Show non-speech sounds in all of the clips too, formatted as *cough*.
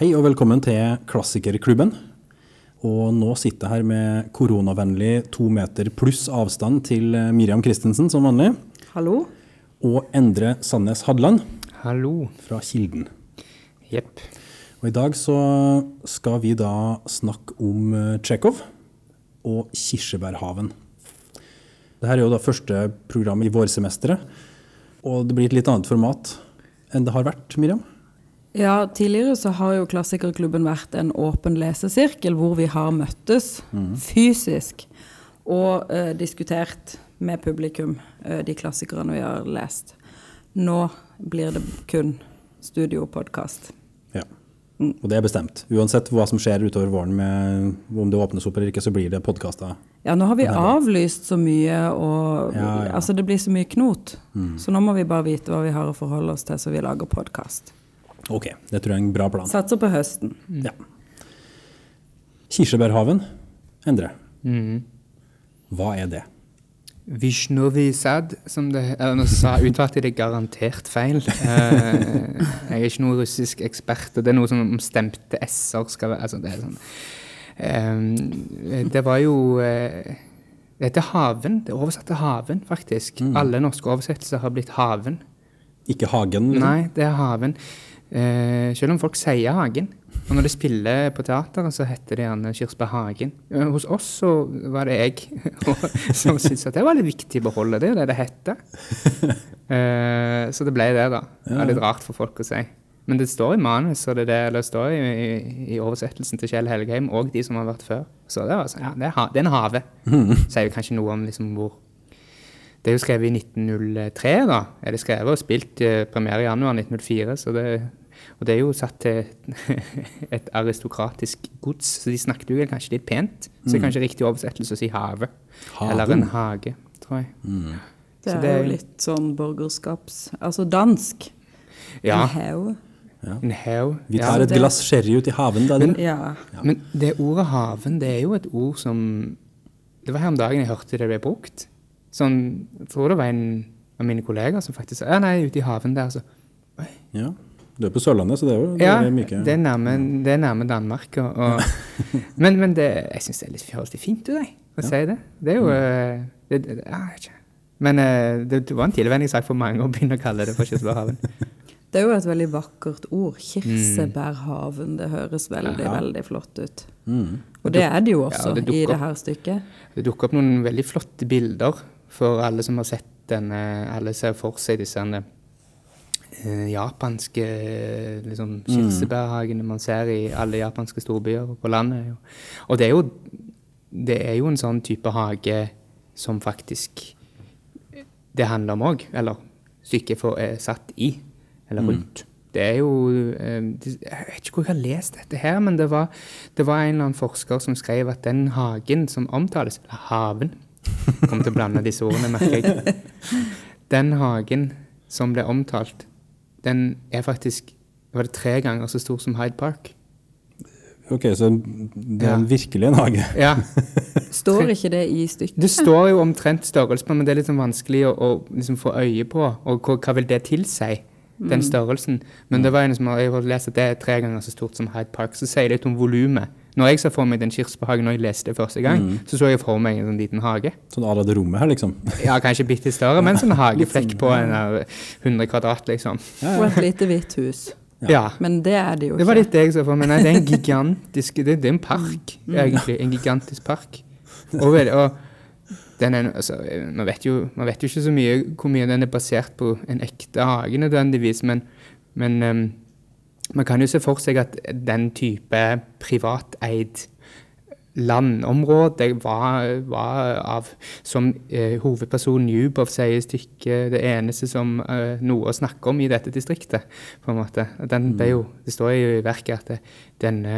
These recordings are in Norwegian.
Hei og velkommen til Klassikerklubben. Og nå sitter jeg her med koronavennlig to meter pluss avstand til eh, Miriam Christensen som vanlig. Hallo? Og Endre Sandnes Hadland Hallo. fra Kilden. Jepp. Og I dag så skal vi da snakke om eh, Tsjekhov og Kirsebærhaven. Dette er jo da første program i vårsemesteret, og det blir et litt annet format enn det har vært, Miriam? Ja, tidligere så har jo Klassikerklubben vært en åpen lesesirkel hvor vi har møttes fysisk og eh, diskutert med publikum eh, de klassikerne vi har lest. Nå blir det kun studiopodkast. Ja. Og det er bestemt. Uansett hva som skjer utover våren, med, om det åpnes opp eller ikke, så blir det podkaster. Ja, nå har vi avlyst så mye, og Ja, ja. altså det blir så mye knot. Så nå må vi bare vite hva vi har å forholde oss til, så vi lager podkast. Ok, det tror jeg er en bra plan. Satser på høsten. Ja. Kirsebærhaven, Endre. Mm. Hva er det? Vishnovi Sad, som det eller Nå sa, *laughs* uttalte det garantert feil. Uh, jeg er ikke noen russisk ekspert, og det er noe som om stemte s-er skal være altså det, er sånn. Eh, det var jo uh, Det heter Haven. Det er oversatt til Haven, faktisk. Alle norske oversettelser har blitt Haven. Ikke Hagen? Liksom? Nei, det er Haven. Eh, selv om folk sier Hagen. Og når de spiller på teateret, så heter det gjerne Kirsberg Hagen. Eh, hos oss så var det jeg *laughs* som syntes at det var litt viktig å beholde. Det det det heter. *laughs* Eh, så det ble det, da. Det var litt rart for folk å si. Men det står i manus, og det, er det, står i, i, i oversettelsen til Kjell Helgheim, og de som har vært før. Så det, var, sånn, ja, det, er, ha, det er en hage. *laughs* Sier jo kanskje noe om liksom hvor det er jo skrevet i 1903, da. Er det skrevet og spilt eh, premiere i januar 1904. Så det, og det er jo satt til *laughs* et aristokratisk gods, så de snakket jo kanskje litt pent. Så det er kanskje riktig oversettelse å si hage. Eller en hage, tror jeg. Det er det- jo litt sånn borgerskaps... Altså dansk. Ja, En haug. en haug. Vi Ja, tar et det- glass sherry ut i haven, da. Men, Ja. Men det ordet haven, det er jo et ord som Det var her om dagen jeg hørte det ble brukt. Sånn, jeg tror det var en av mine kollegaer som faktisk sa ja, nei, ute i haven der, så Ja. Du er på Sørlandet, så det er jo det Ja, er myke. det er nærme, det er nærme Danmark. Og, og, *laughs* men men det, jeg syns det er litt fint du, deg, å si det. Det er jo eh, det, det, ja, jeg vet ikke. Men eh, det, det var en tilvenningssak for mange å begynne å kalle det for Kirsebærhaven. *laughs* Det er jo et veldig vakkert ord. Kirsebærhaven. Det høres veldig, veldig flott ut. Og det er det jo også Ja, det i det her stykket. Det dukker opp noen veldig flotte bilder for alle som har sett denne Alle ser for seg disse eh, japanske liksom, kirsebærhagene man ser i alle japanske storbyer og på landet. Og det er jo, det er jo en sånn type hage som faktisk det handler om òg. Eller stykket er satt i, eller rundt. Det er jo eh, Jeg vet ikke hvor jeg har lest dette her, men det var, det var en eller annen forsker som skrev at den hagen som omtales, eller haven Kommer til å blande disse ordene, merker jeg. *laughs* Den hagen som ble omtalt, den er faktisk var det tre ganger så stor som Hyde Park. Ok, så det er Ja. virkelig en hage. Ja, *laughs* Står ikke det i stykket? Det står jo omtrent størrelse på, men det er litt sånn vanskelig å, å liksom få øye på. Og hva, hva vil det tilsi, den størrelsen? Men det var en som har lest at det er tre ganger så stort som Hyde Park. Så sier det litt om volumet. Når jeg så for meg den kirsebærhagen når jeg leste det første gang, så så jeg for meg en sånn liten hage. Sånn à la det rommet her, liksom. *laughs* Ja, kanskje bitte større, men sånn *laughs* hageflekk på en 100 kvadrat, liksom. Og et lite hvitt hus. Ja. Men det er det jo ikke. Det var litt det jeg så for meg. Nei, det er en gigantisk Det, det er en park, egentlig. En gigantisk park. Og, og den er, altså, man, vet jo, man vet jo ikke så mye hvor mye den er basert på en ekte hage nødvendigvis, men, men em, man kan jo se for seg at den type privateid landområde var, var av, som eh, hovedpersonen Jubov sier i stykket, det eneste som eh, noe å snakke om i dette distriktet. på en måte. Den ble jo, Det står jo i verket at det, denne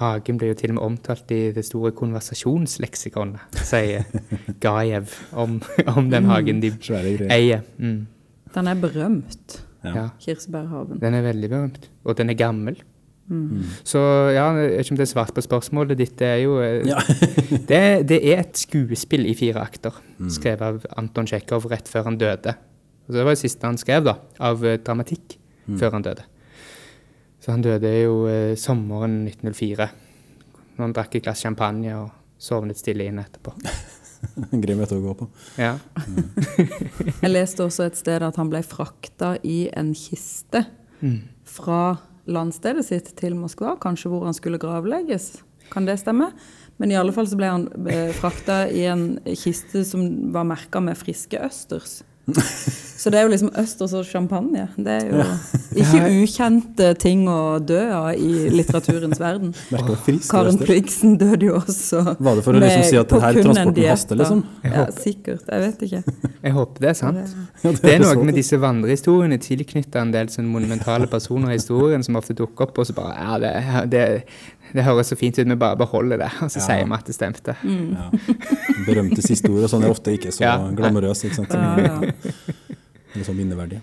hagen ble jo til og med omtalt i det store konversasjonsleksikonet, sier *laughs* Gajev om, om den hagen de eier. Mm. Den er berømt, Ja. Kirsebærhaven. Den er veldig berømt, og den er gammel. Så ja, jeg vet ikke om det er svart på spørsmålet ditt. Det er jo eh, Ja. *laughs* det, det er et skuespill i fire akter, skrevet av Anton Tsjekhov rett før han døde. Og det var det siste han skrev da, av dramatikk dramatikk før han døde. Så han døde jo eh, sommeren 1904. Når han drakk et glass champagne og sovnet stille inn etterpå. *laughs* En grei måte å gå på. Ja. *laughs* Jeg leste også et sted at han ble frakta i en kiste fra landstedet sitt til Moskva, kanskje hvor han skulle gravlegges. Kan det stemme? Men i alle fall så ble han eh, frakta i en kiste som var merka med friske østers. *laughs* Så det er jo liksom østers og champagne. Det er jo *laughs* ikke ukjente ting å dø av i litteraturens verden. *laughs* Karen Øster. Døde jo også. Var det for å liksom si at det her transporten haster, liksom? Ja, sikkert. Jeg vet ikke. Jeg håper det er sant. Det er noe med disse vandrehistoriene tilknytta en del sånn monumentale personer i historien som ofte dukker opp, og så bare Ja, det, det, det høres så fint ut, vi bare beholder det. Og så Ja. sier vi at det stemte. Ja. Berømte siste ord, og sånn er ofte ikke så Ja. glamorøse. ikke sant? Ja, ja. Eller sånn minneverdige.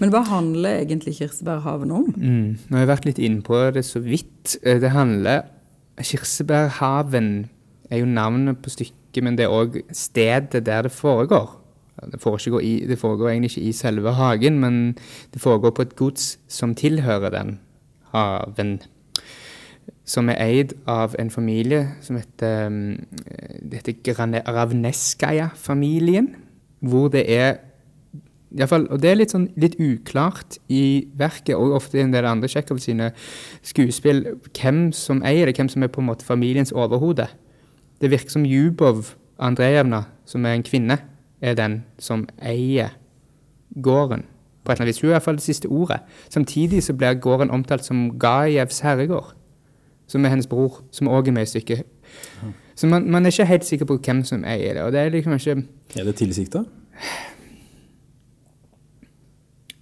Men hva handler egentlig Kirsebærhaven om? Mm. Nå har jeg vært litt inne på det så vidt. Eh, Det handler Kirsebærhaven er jo navnet på stykket, men det er òg stedet der det foregår. Det foregår, i, det foregår egentlig ikke i selve hagen, men det foregår på et gods som tilhører den haven. Som er eid av en familie som heter, heter Ravneskaja-familien. Hvor det er fall, og det er litt, sånn, litt uklart i verket, og ofte i en del andre Tsjekhov sine skuespill, hvem som eier det, hvem som er på en måte familiens overhode. Det virker som Jubov Andrejevna, som er en kvinne, er den som eier gården. På et eller annet vis. Hun er i hvert fall det siste ordet. Samtidig så blir gården omtalt som Gajevs herregård, som er hennes bror, som òg er med i stykket. Så man, man er ikke helt sikker på hvem som eier det. og det er liksom ikke... Er det tilsikta?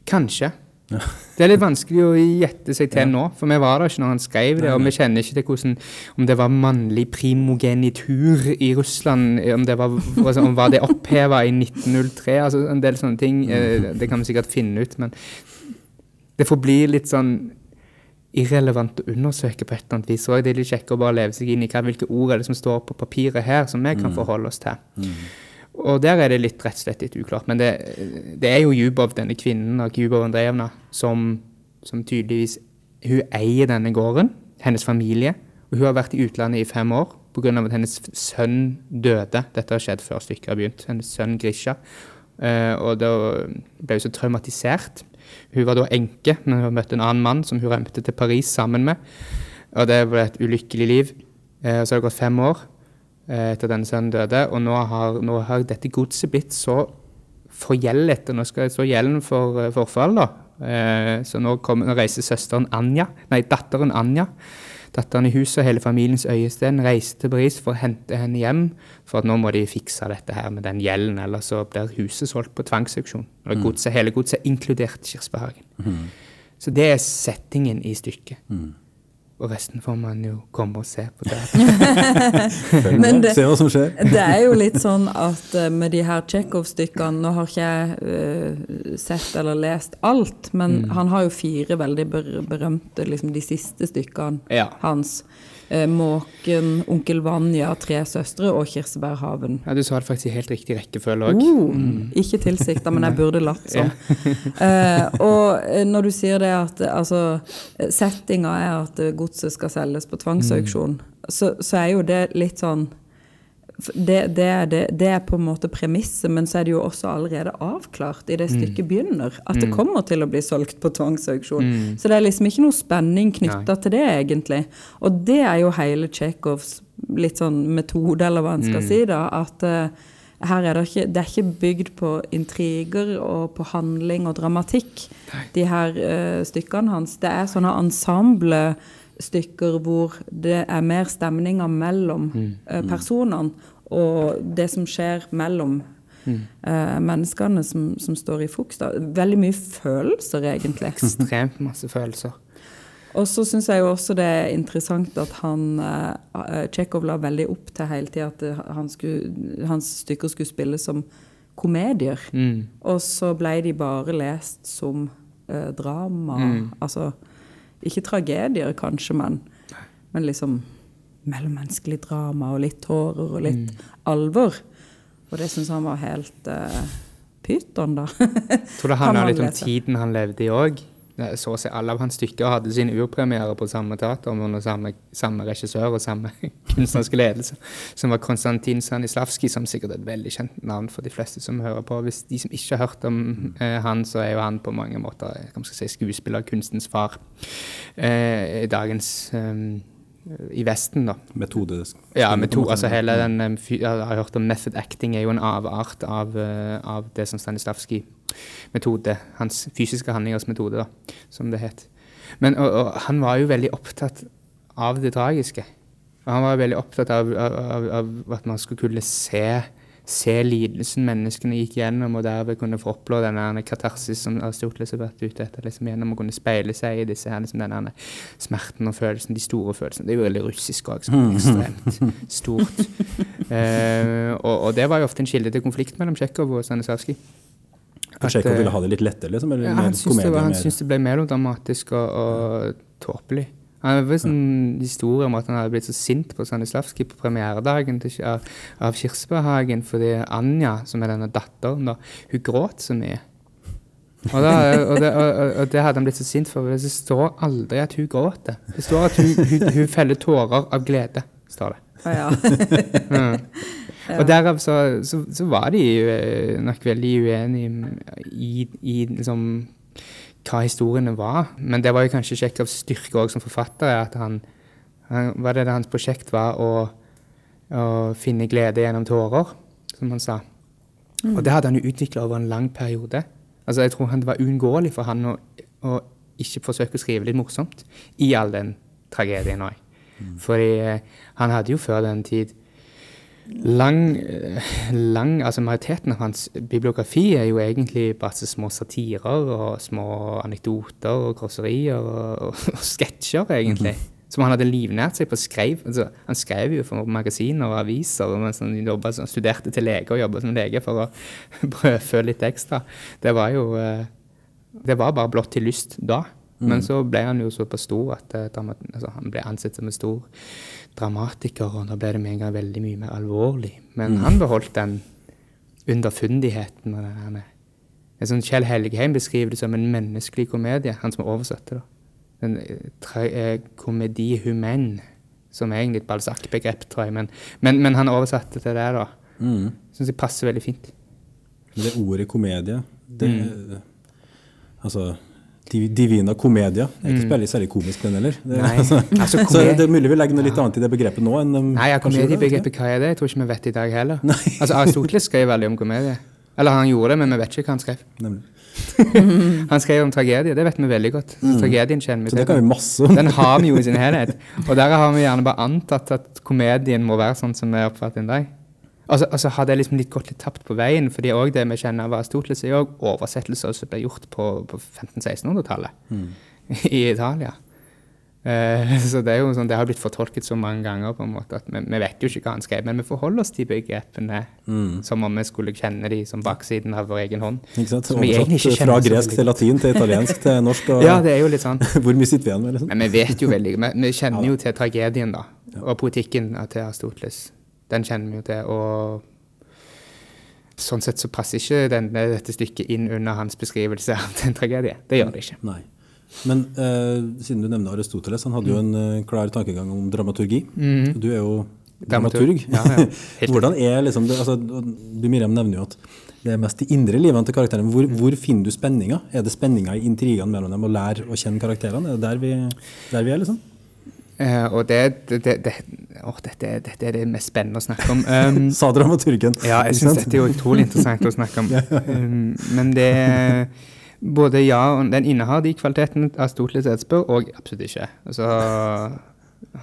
Kanskje. Det er litt vanskelig å gjette seg til nå, for vi var der ikke når han skrev det, og vi kjenner ikke til hvordan, om det var mannlig primogenitur i Russland, om det var, altså, om var det oppheva i 1903, altså en del sånne ting. eh, Det kan vi sikkert finne ut, men det forblir litt sånn irrelevant å undersøke på et eller annet vis. Og det er litt kjekkere å bare leve seg inn i hva, hvilke ord er det som står på papiret her, som vi kan forholde oss til. Og der er det litt rett og slett litt uklart. Men det, det er jo Jubov, denne kvinnen Jubov Andrejevna, som, som tydeligvis Hun eier denne gården, hennes familie. Og hun har vært i utlandet i fem år pga. at hennes sønn døde. Dette har skjedd før stykket har begynt. Hennes sønn Grisha. Uh, og da ble hun så traumatisert. Hun var da enke, men hun møtte en annen mann som hun rømte til Paris sammen med. Og det ble et ulykkelig liv. Eh, så har det gått fem år eh, etter denne sønnen døde, og nå har, nå har dette godset blitt så forgjeldet, og nå skal så gjelden for uh, forfall, da. Eh, så nå, kom, nå reiser søsteren Anja, nei, datteren Anja, datteren i huset og hele familiens øyesten, reiste til Paris for å hente henne hjem, for at nå må de fikse dette her med den gjelden, ellers så blir huset solgt på tvangsauksjon. Og godset, hele godset, inkludert Kirsebærhagen. Så det er settingen i stykket. Og resten får man jo komme og se på det. *laughs* *laughs* Men det- se hva som skjer. Det er jo litt sånn at eh, med de her Tsjekhov-stykkene Nå har ikke jeg uh, sett eller lest alt, men Mm. han har jo fire veldig ber berømte, liksom de siste stykkene Ja. hans. Uh, 'Måken', 'Onkel Vanja', 'Tre søstre' og 'Kirsebærhaven'. Ja, du sa det faktisk i helt riktig rekkefølge òg. Oh, Ikke tilsikta, men jeg *laughs* burde latt som. uh, og når du sier det at altså, settinga er at godset skal selges på tvangsauksjon, så, så er jo det litt sånn det, det, er det, det er på en måte premisset, men så er det jo også allerede avklart i det stykket begynner, at det kommer til å bli solgt på tvangsauksjon. Så det er liksom ikke noe spenning knytta til det, egentlig. Og det er jo hele Tsjekhovs litt sånn metode, eller hva en skal si, da. At uh, her er det ikke Det er ikke bygd på intriger og på handling og dramatikk, de her uh, stykkene hans. Det er sånne ensemblestykker hvor det er mer stemninger mellom eh, personene, og det som skjer mellom eh, menneskene som, som står i fokus. da. Veldig mye følelser, egentlig. *laughs* Ekstremt masse følelser. Og så syns jeg jo også det er interessant at han uh, Tsjekhov la veldig opp til hele tida at han skulle, hans stykker skulle spilles som komedier. Mm. Og så ble de bare lest som drama. Mm. Altså ikke tragedier, kanskje, men, men liksom mellommenneskelig drama og litt tårer og litt Mm. alvor. Og det syns han var helt uh, pyton, da. Tror det *laughs* handla litt om tiden han levde i òg. Eh, så å si alle av hans stykker hadde sin urpremiere på samme teater under samme, samme regissør og samme *laughs* kunstneriske ledelse, som var Konstantin Stanislavskij, som sikkert er et veldig kjent navn for de fleste som hører på. Hvis de som ikke har hørt om eh, han, så er jo han på mange måter hva skal si, skuespillerkunstens far. Eh, dagens eh, i Vesten, da. Metode. Ja, metode, altså hele den um, Jeg har hørt om method acting er jo en avart av, av det som Stanislavskij metode, hans fysiske handlingers metode, da, som det het. Men og, og, han var jo veldig opptatt av det tragiske. Og han var veldig opptatt av, av, av at man skulle kunne se se lidelsen menneskene gikk gjennom, og derved kunne få oppleve denne katarsis som Aristoteles har vært ute etter. liksom Gjennom å kunne speile seg i disse her, liksom denne smerten og følelsen, de store følelsene. Det er jo veldig russisk òg. *laughs* Ekstremt stort. Uh, og, og, det var jo ofte en kilde til konflikt mellom Tsjekhov og Stanislavskij. Tsjekhov ville ha det litt lettere? liksom? ja, han syntes det, ble melodramatisk og, og tåpelig. Han hadde en sånn historie om at han hadde blitt så sint på Stanislavskij på premieredagen av, av Kirsebærhagen fordi Anja, som er denne datteren, da, hun gråt så mye. Og, da, og, det, og, og, det, hadde han blitt så sint for. Det står aldri at hun gråter. Det står at hun, hun, hun feller tårer av glede. står det. Ah, ja. *laughs* ja. Og derav så, så, så, var de eh, nok veldig uenige i, i liksom hva historiene var. Men det var jo kanskje Tsjekhovs styrke òg som forfatter. at han, han, var det, det hans prosjekt var å, å, finne glede gjennom tårer, som han sa. Mm. Og det hadde han jo utvikla over en lang periode. Altså Jeg tror han det var uunngåelig for han å, å, ikke forsøke å skrive litt morsomt i all den tragedien òg. Mm. Fordi eh, han hadde jo før den tid lang, lang altså Majoriteten av hans bibliografi er jo egentlig bare små satirer og små anekdoter og grosserier og, og, *laughs* og sketsjer, egentlig. Mm. Som han hadde livnært seg på. skrev. Altså, han skrev jo for magasiner og aviser mens han, jobbet, studerte til lege og jobbet som lege for å *laughs* brødfø litt ekstra. Det var jo eh, Det var bare blått til lyst da. Mm. Men så ble han jo såpass stor at eh, altså, han ble ansett som en stor dramatiker, og da ble det med en gang veldig mye mer alvorlig. Men mm. han beholdt den underfundigheten. og den en sånn Kjell Helgheim beskriver det som en menneskelig komedie, han som oversatte oversatt det. En eh, komedie humaine, som er egentlig et Balzac-begrep, tror jeg. Men, men, men, han oversatte det der, da. Mm. Syns jeg passer veldig fint. Det ordet komedie, det mm. Altså Divina Comedia. Det er ikke spiller særlig komisk, den heller. Det, altså, *laughs* altså, så det er mulig vi legger noe litt annet i det begrepet nå. enn um, Nei, ja, komediebegrepet, hva er det? Jeg tror ikke vi vet det i dag heller. Nei. altså, Aristoteles skrev veldig om komedie. Eller han gjorde det, men vi vet ikke hva han skrev. *laughs* han skrev om tragedie, det vet vi veldig godt. Mm. tragedien kjenner vi til. Så det kan vi masse om. Den har vi jo i sin *laughs* helhet. Og der har vi gjerne bare antatt at komedien må være sånn som vi oppfatter den dag. Og så, og så hadde jeg liksom litt gått litt tapt på veien, fordi òg det vi kjenner av Aristoteles, er òg oversettelser som ble gjort på, på 1500-1600-tallet mm. i Italia. Uh, *laughs* så det er jo sånn, det har blitt fortolket så mange ganger på en måte at vi, vi vet jo ikke hva han skrev, men vi forholder oss til begrepene mm. som om vi skulle kjenne de som baksiden av vår egen hånd. Ikke sant? Som Oversatt fra gresk til latin til italiensk til norsk. Og, *laughs* ja, det er jo litt sånn. *laughs* hvor mye sitter vi igjen med? liksom? Men vi vet jo veldig, vi, vi kjenner ja, jo til tragedien da, og poetikken til Aristoteles. Den kjenner vi jo til. og Sånn sett så passer ikke denne, dette stykket inn under hans beskrivelse av en tragedie. Det gjør det ikke. Nei. Men eh, siden du nevner Aristoteles, han hadde jo en uh, klar tankegang om dramaturgi. Mm. Du er jo dramaturg. Ja, ja. *laughs* Hvordan er liksom det, altså, Du Miriam nevner jo at det er mest de indre livene til karakterene. Hvor, hvor finner du spenninga? Er det spenninga i intrigene mellom dem, å lære å kjenne karakterene? Er det der vi, der vi er, liksom? Uh, og det, det, det, oh, dette, dette, er det mest spennende å snakke om. *laughs* Um, Sa dramaturgen. Ja, jeg syns dette er utrolig interessant å snakke om. *laughs* Um, men det Både ja og den innehar de kvalitetene Aristoteles etterspør, og absolutt ikke. Altså,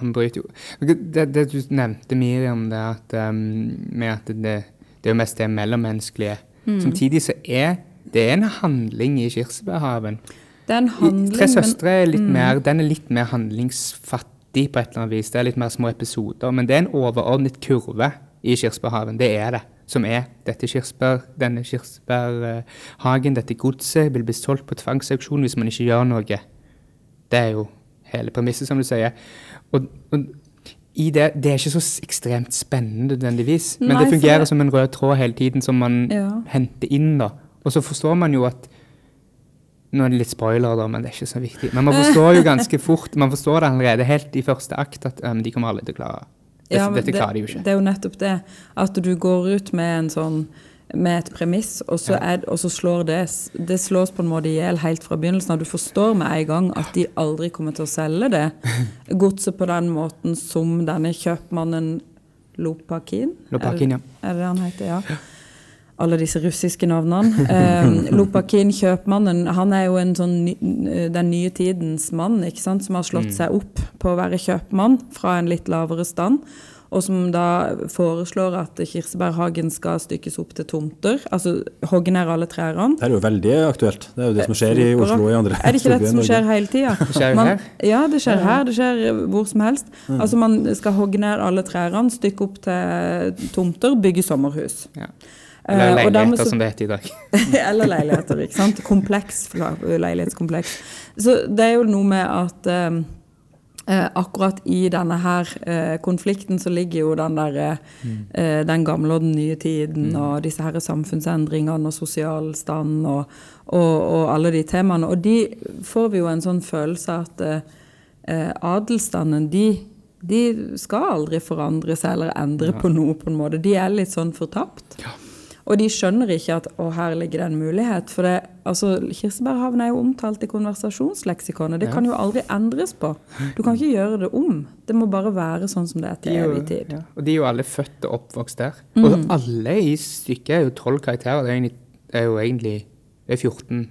han bryter jo Det, det du nevnte, Miriam, det at, um, med at det, det, er jo mest det mellommenneskelige. Mm. Samtidig så er det en handling i Kirsebærhaven. Den handling, Tre søstre er litt mm. mer, den er litt mer handlingsfattig viktig på et eller annet vis. Det er litt mer små episoder. Men det er en overordnet kurve i Kirsberghaven. Det er det. Som er dette kirsbær, denne kirsebærhagen, dette godset, vil bli solgt på tvangsauksjon hvis man ikke gjør noe. Det er jo hele premisset, som du sier. Og, og i det, det er ikke så ekstremt spennende nødvendigvis, men Nei, det fungerer det... som en rød tråd hele tiden som man ja. henter inn. da. Og så forstår man jo at Nå er det litt spoiler, da, men det er ikke så viktig. Men man forstår jo ganske fort, man forstår det allerede helt i første akt, at um, de kommer aldri til å klare dette. Ja, dette det, klarer de jo ikke. Det er jo nettopp det. At du går ut med en sånn med et premiss, og så, er, og så slår det Det slås på en måte i hjel helt fra begynnelsen av. Du forstår med en gang at de aldri kommer til å selge det *laughs* godset på den måten som denne kjøpmannen Lopakin? Lopakin, ja. Er det det han heter? Ja. Alle disse russiske navnene. Eh, *laughs* Lopakin, kjøpmannen, han er jo en sånn ny, den nye tidens mann, ikke sant, som har slått Mm. seg opp på å være kjøpmann fra en litt lavere stand. Og som da foreslår at kirsebærhagen skal stykkes opp til tomter. Altså hogge ned alle trærne. Det er jo veldig aktuelt. Det er jo det som skjer i Oslo og i andre Er det ikke dette som skjer hele tida? Det skjer jo her. Ja, det skjer her. Det skjer hvor som helst. Altså Man skal hogge ned alle trærne, stykke opp til tomter, bygge sommerhus. Ja. Eh, Eller leiligheter, så- som det heter i dag. *laughs* Eller leiligheter, ikke sant. Kompleks, leilighetskompleks. Så det er jo noe med at eh, eh, akkurat i denne her eh, konflikten så ligger jo den der eh, den gamle og den nye tiden og disse her samfunnsendringene og sosial stand og, og, og alle de temaene. Og de får vi jo en sånn følelse at eh, eh, adelsstanden, de de skal aldri forandre seg eller endre på noe, på en måte. De er litt sånn fortapt. Og de skjønner ikke at å, her ligger det en mulighet. For det, altså, kirsebærhaven er jo omtalt i konversasjonsleksikonet. Det kan jo aldri endres på. Du kan ikke gjøre det om. Det må bare være sånn som det er De til jo, evig tid. ja, og de er jo alle født og oppvokst der. Mm. Og alle i stykket er jo tolv karakterer. Det er, egentlig, det er jo egentlig det er 14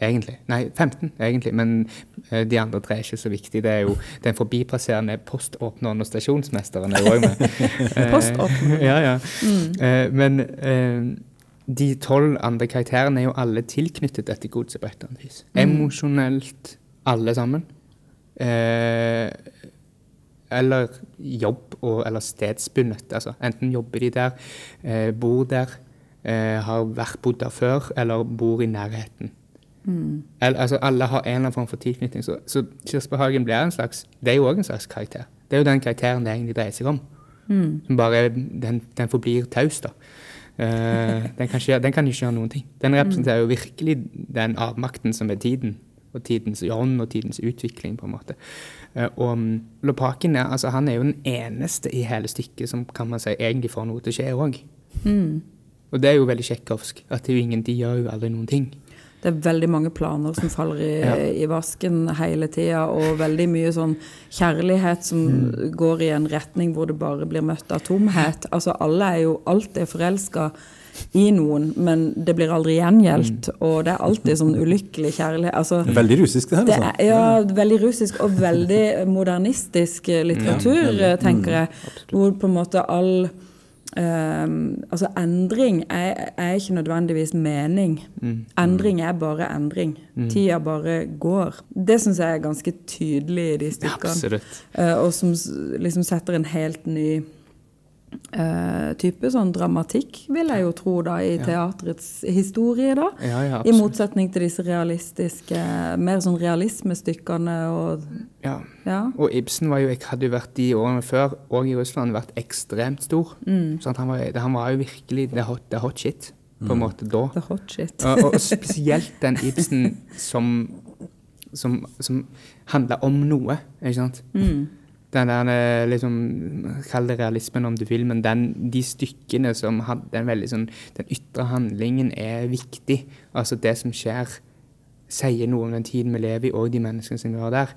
egentlig. Nei, 15 egentlig, men eh, de andre tre er ikke så viktige. Det er jo den forbipasserende poståpneren og stasjonsmesteren er jo òg med. *laughs* Eh, Poståpneren. *laughs* ja, ja. Mm. men eh, de tolv andre karakterene er jo alle tilknyttet dette godset på et eller annet vis. Emosjonelt, alle sammen. Eh, eller jobb og, eller stedsbundet. Altså, enten jobber de der, eh, bor der, eh, har vært bodd der før, eller bor i nærheten. Eller, altså, alle har en eller annen form for tilknytning. Så, så Hagen blir en slags, det er jo òg en slags karakter. Det er jo den karakteren det egentlig dreier seg om. Som bare, den, den forblir taus, da. Uh, *laughs* den, kan ikke, den kan ikke gjøre noen ting. Den representerer jo virkelig den avmakten som er tiden. Og tidens ånd og tidens utvikling, på en måte. Uh, og Lopaken Lopakin er, altså, han er jo den eneste i hele stykket som kan man si, egentlig får noe til å skje òg. Og det er jo veldig tsjekkovsk. At det er jo ingen, de gjør jo aldri noen ting. Det er veldig mange planer som faller i, Ja. i vasken hele tida, og veldig mye sånn kjærlighet som Mm. går i en retning hvor det bare blir møtt av tomhet. Altså alle er jo alltid forelska i noen, men det blir aldri gjengjeldt, Mm. og det er alltid sånn ulykkelig kjærlighet. Altså, veldig russisk, det her. det altså. er, ja, veldig russisk og veldig modernistisk litteratur, litteratur, veldig. tenker jeg. Hvor på en måte all eh, Altså endring er, er ikke nødvendigvis mening. Endring er bare endring. Tida bare går. Det syns jeg er ganske tydelig i de stykkene. Ja, uh, og som liksom setter en helt ny eh, type sånn dramatikk, vil jeg jo tro, da, i teatrets historie, da. Ja, ja, I motsetning til disse realistiske, mer sånn realismestykkene og Ja. Ja. Og Ibsen var jo, hadde jo vært de årene før, og i Russland, vært ekstremt stor. Sånn at han, var, han var jo virkelig det hot, the hot shit, på en måte, da. The hot shit. Og, og spesielt den Ibsen som, som, som handla om noe, ikke sant? Den der eh, liksom Kall det realismen om du vil, men den, de stykkene som hadde en veldig sånn Den ytre handlingen er viktig. Altså det som skjer, sier noe om den tiden vi lever i, og de menneskene som vi har der.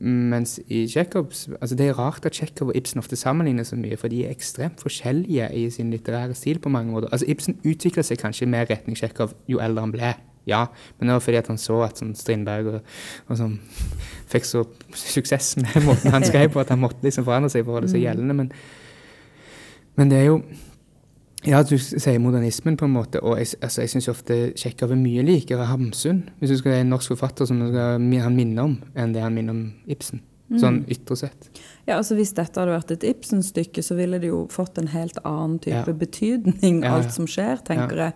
Mens i Tsjekhovs altså Det er rart at Tsjekhov og Ibsen ofte sammenligner så mye, for de er ekstremt forskjellige i sin litterære stil på mange måter. Altså Ibsen utvikla seg kanskje mer retning Tsjekhov jo eldre han ble. Ja, men det var fordi han så at sånn Strindberg og, og sånn *laughs* fikk så suksess med måten han skrev på, at han måtte liksom forandre seg for å holde seg gjeldende. Men, men det er jo Ja, du sier modernismen, på en måte, og jeg, altså, jeg syns ofte Tsjekhov er mye likere Hamsun, hvis du skal være en norsk forfatter som skal, han minner om, enn det han minner om Ibsen. Sånn ytre sett. Ja, altså Hvis dette hadde vært et Ibsen-stykke, så ville det jo fått en helt annen type Ja. betydning, Ja, ja. alt som skjer, tenker jeg.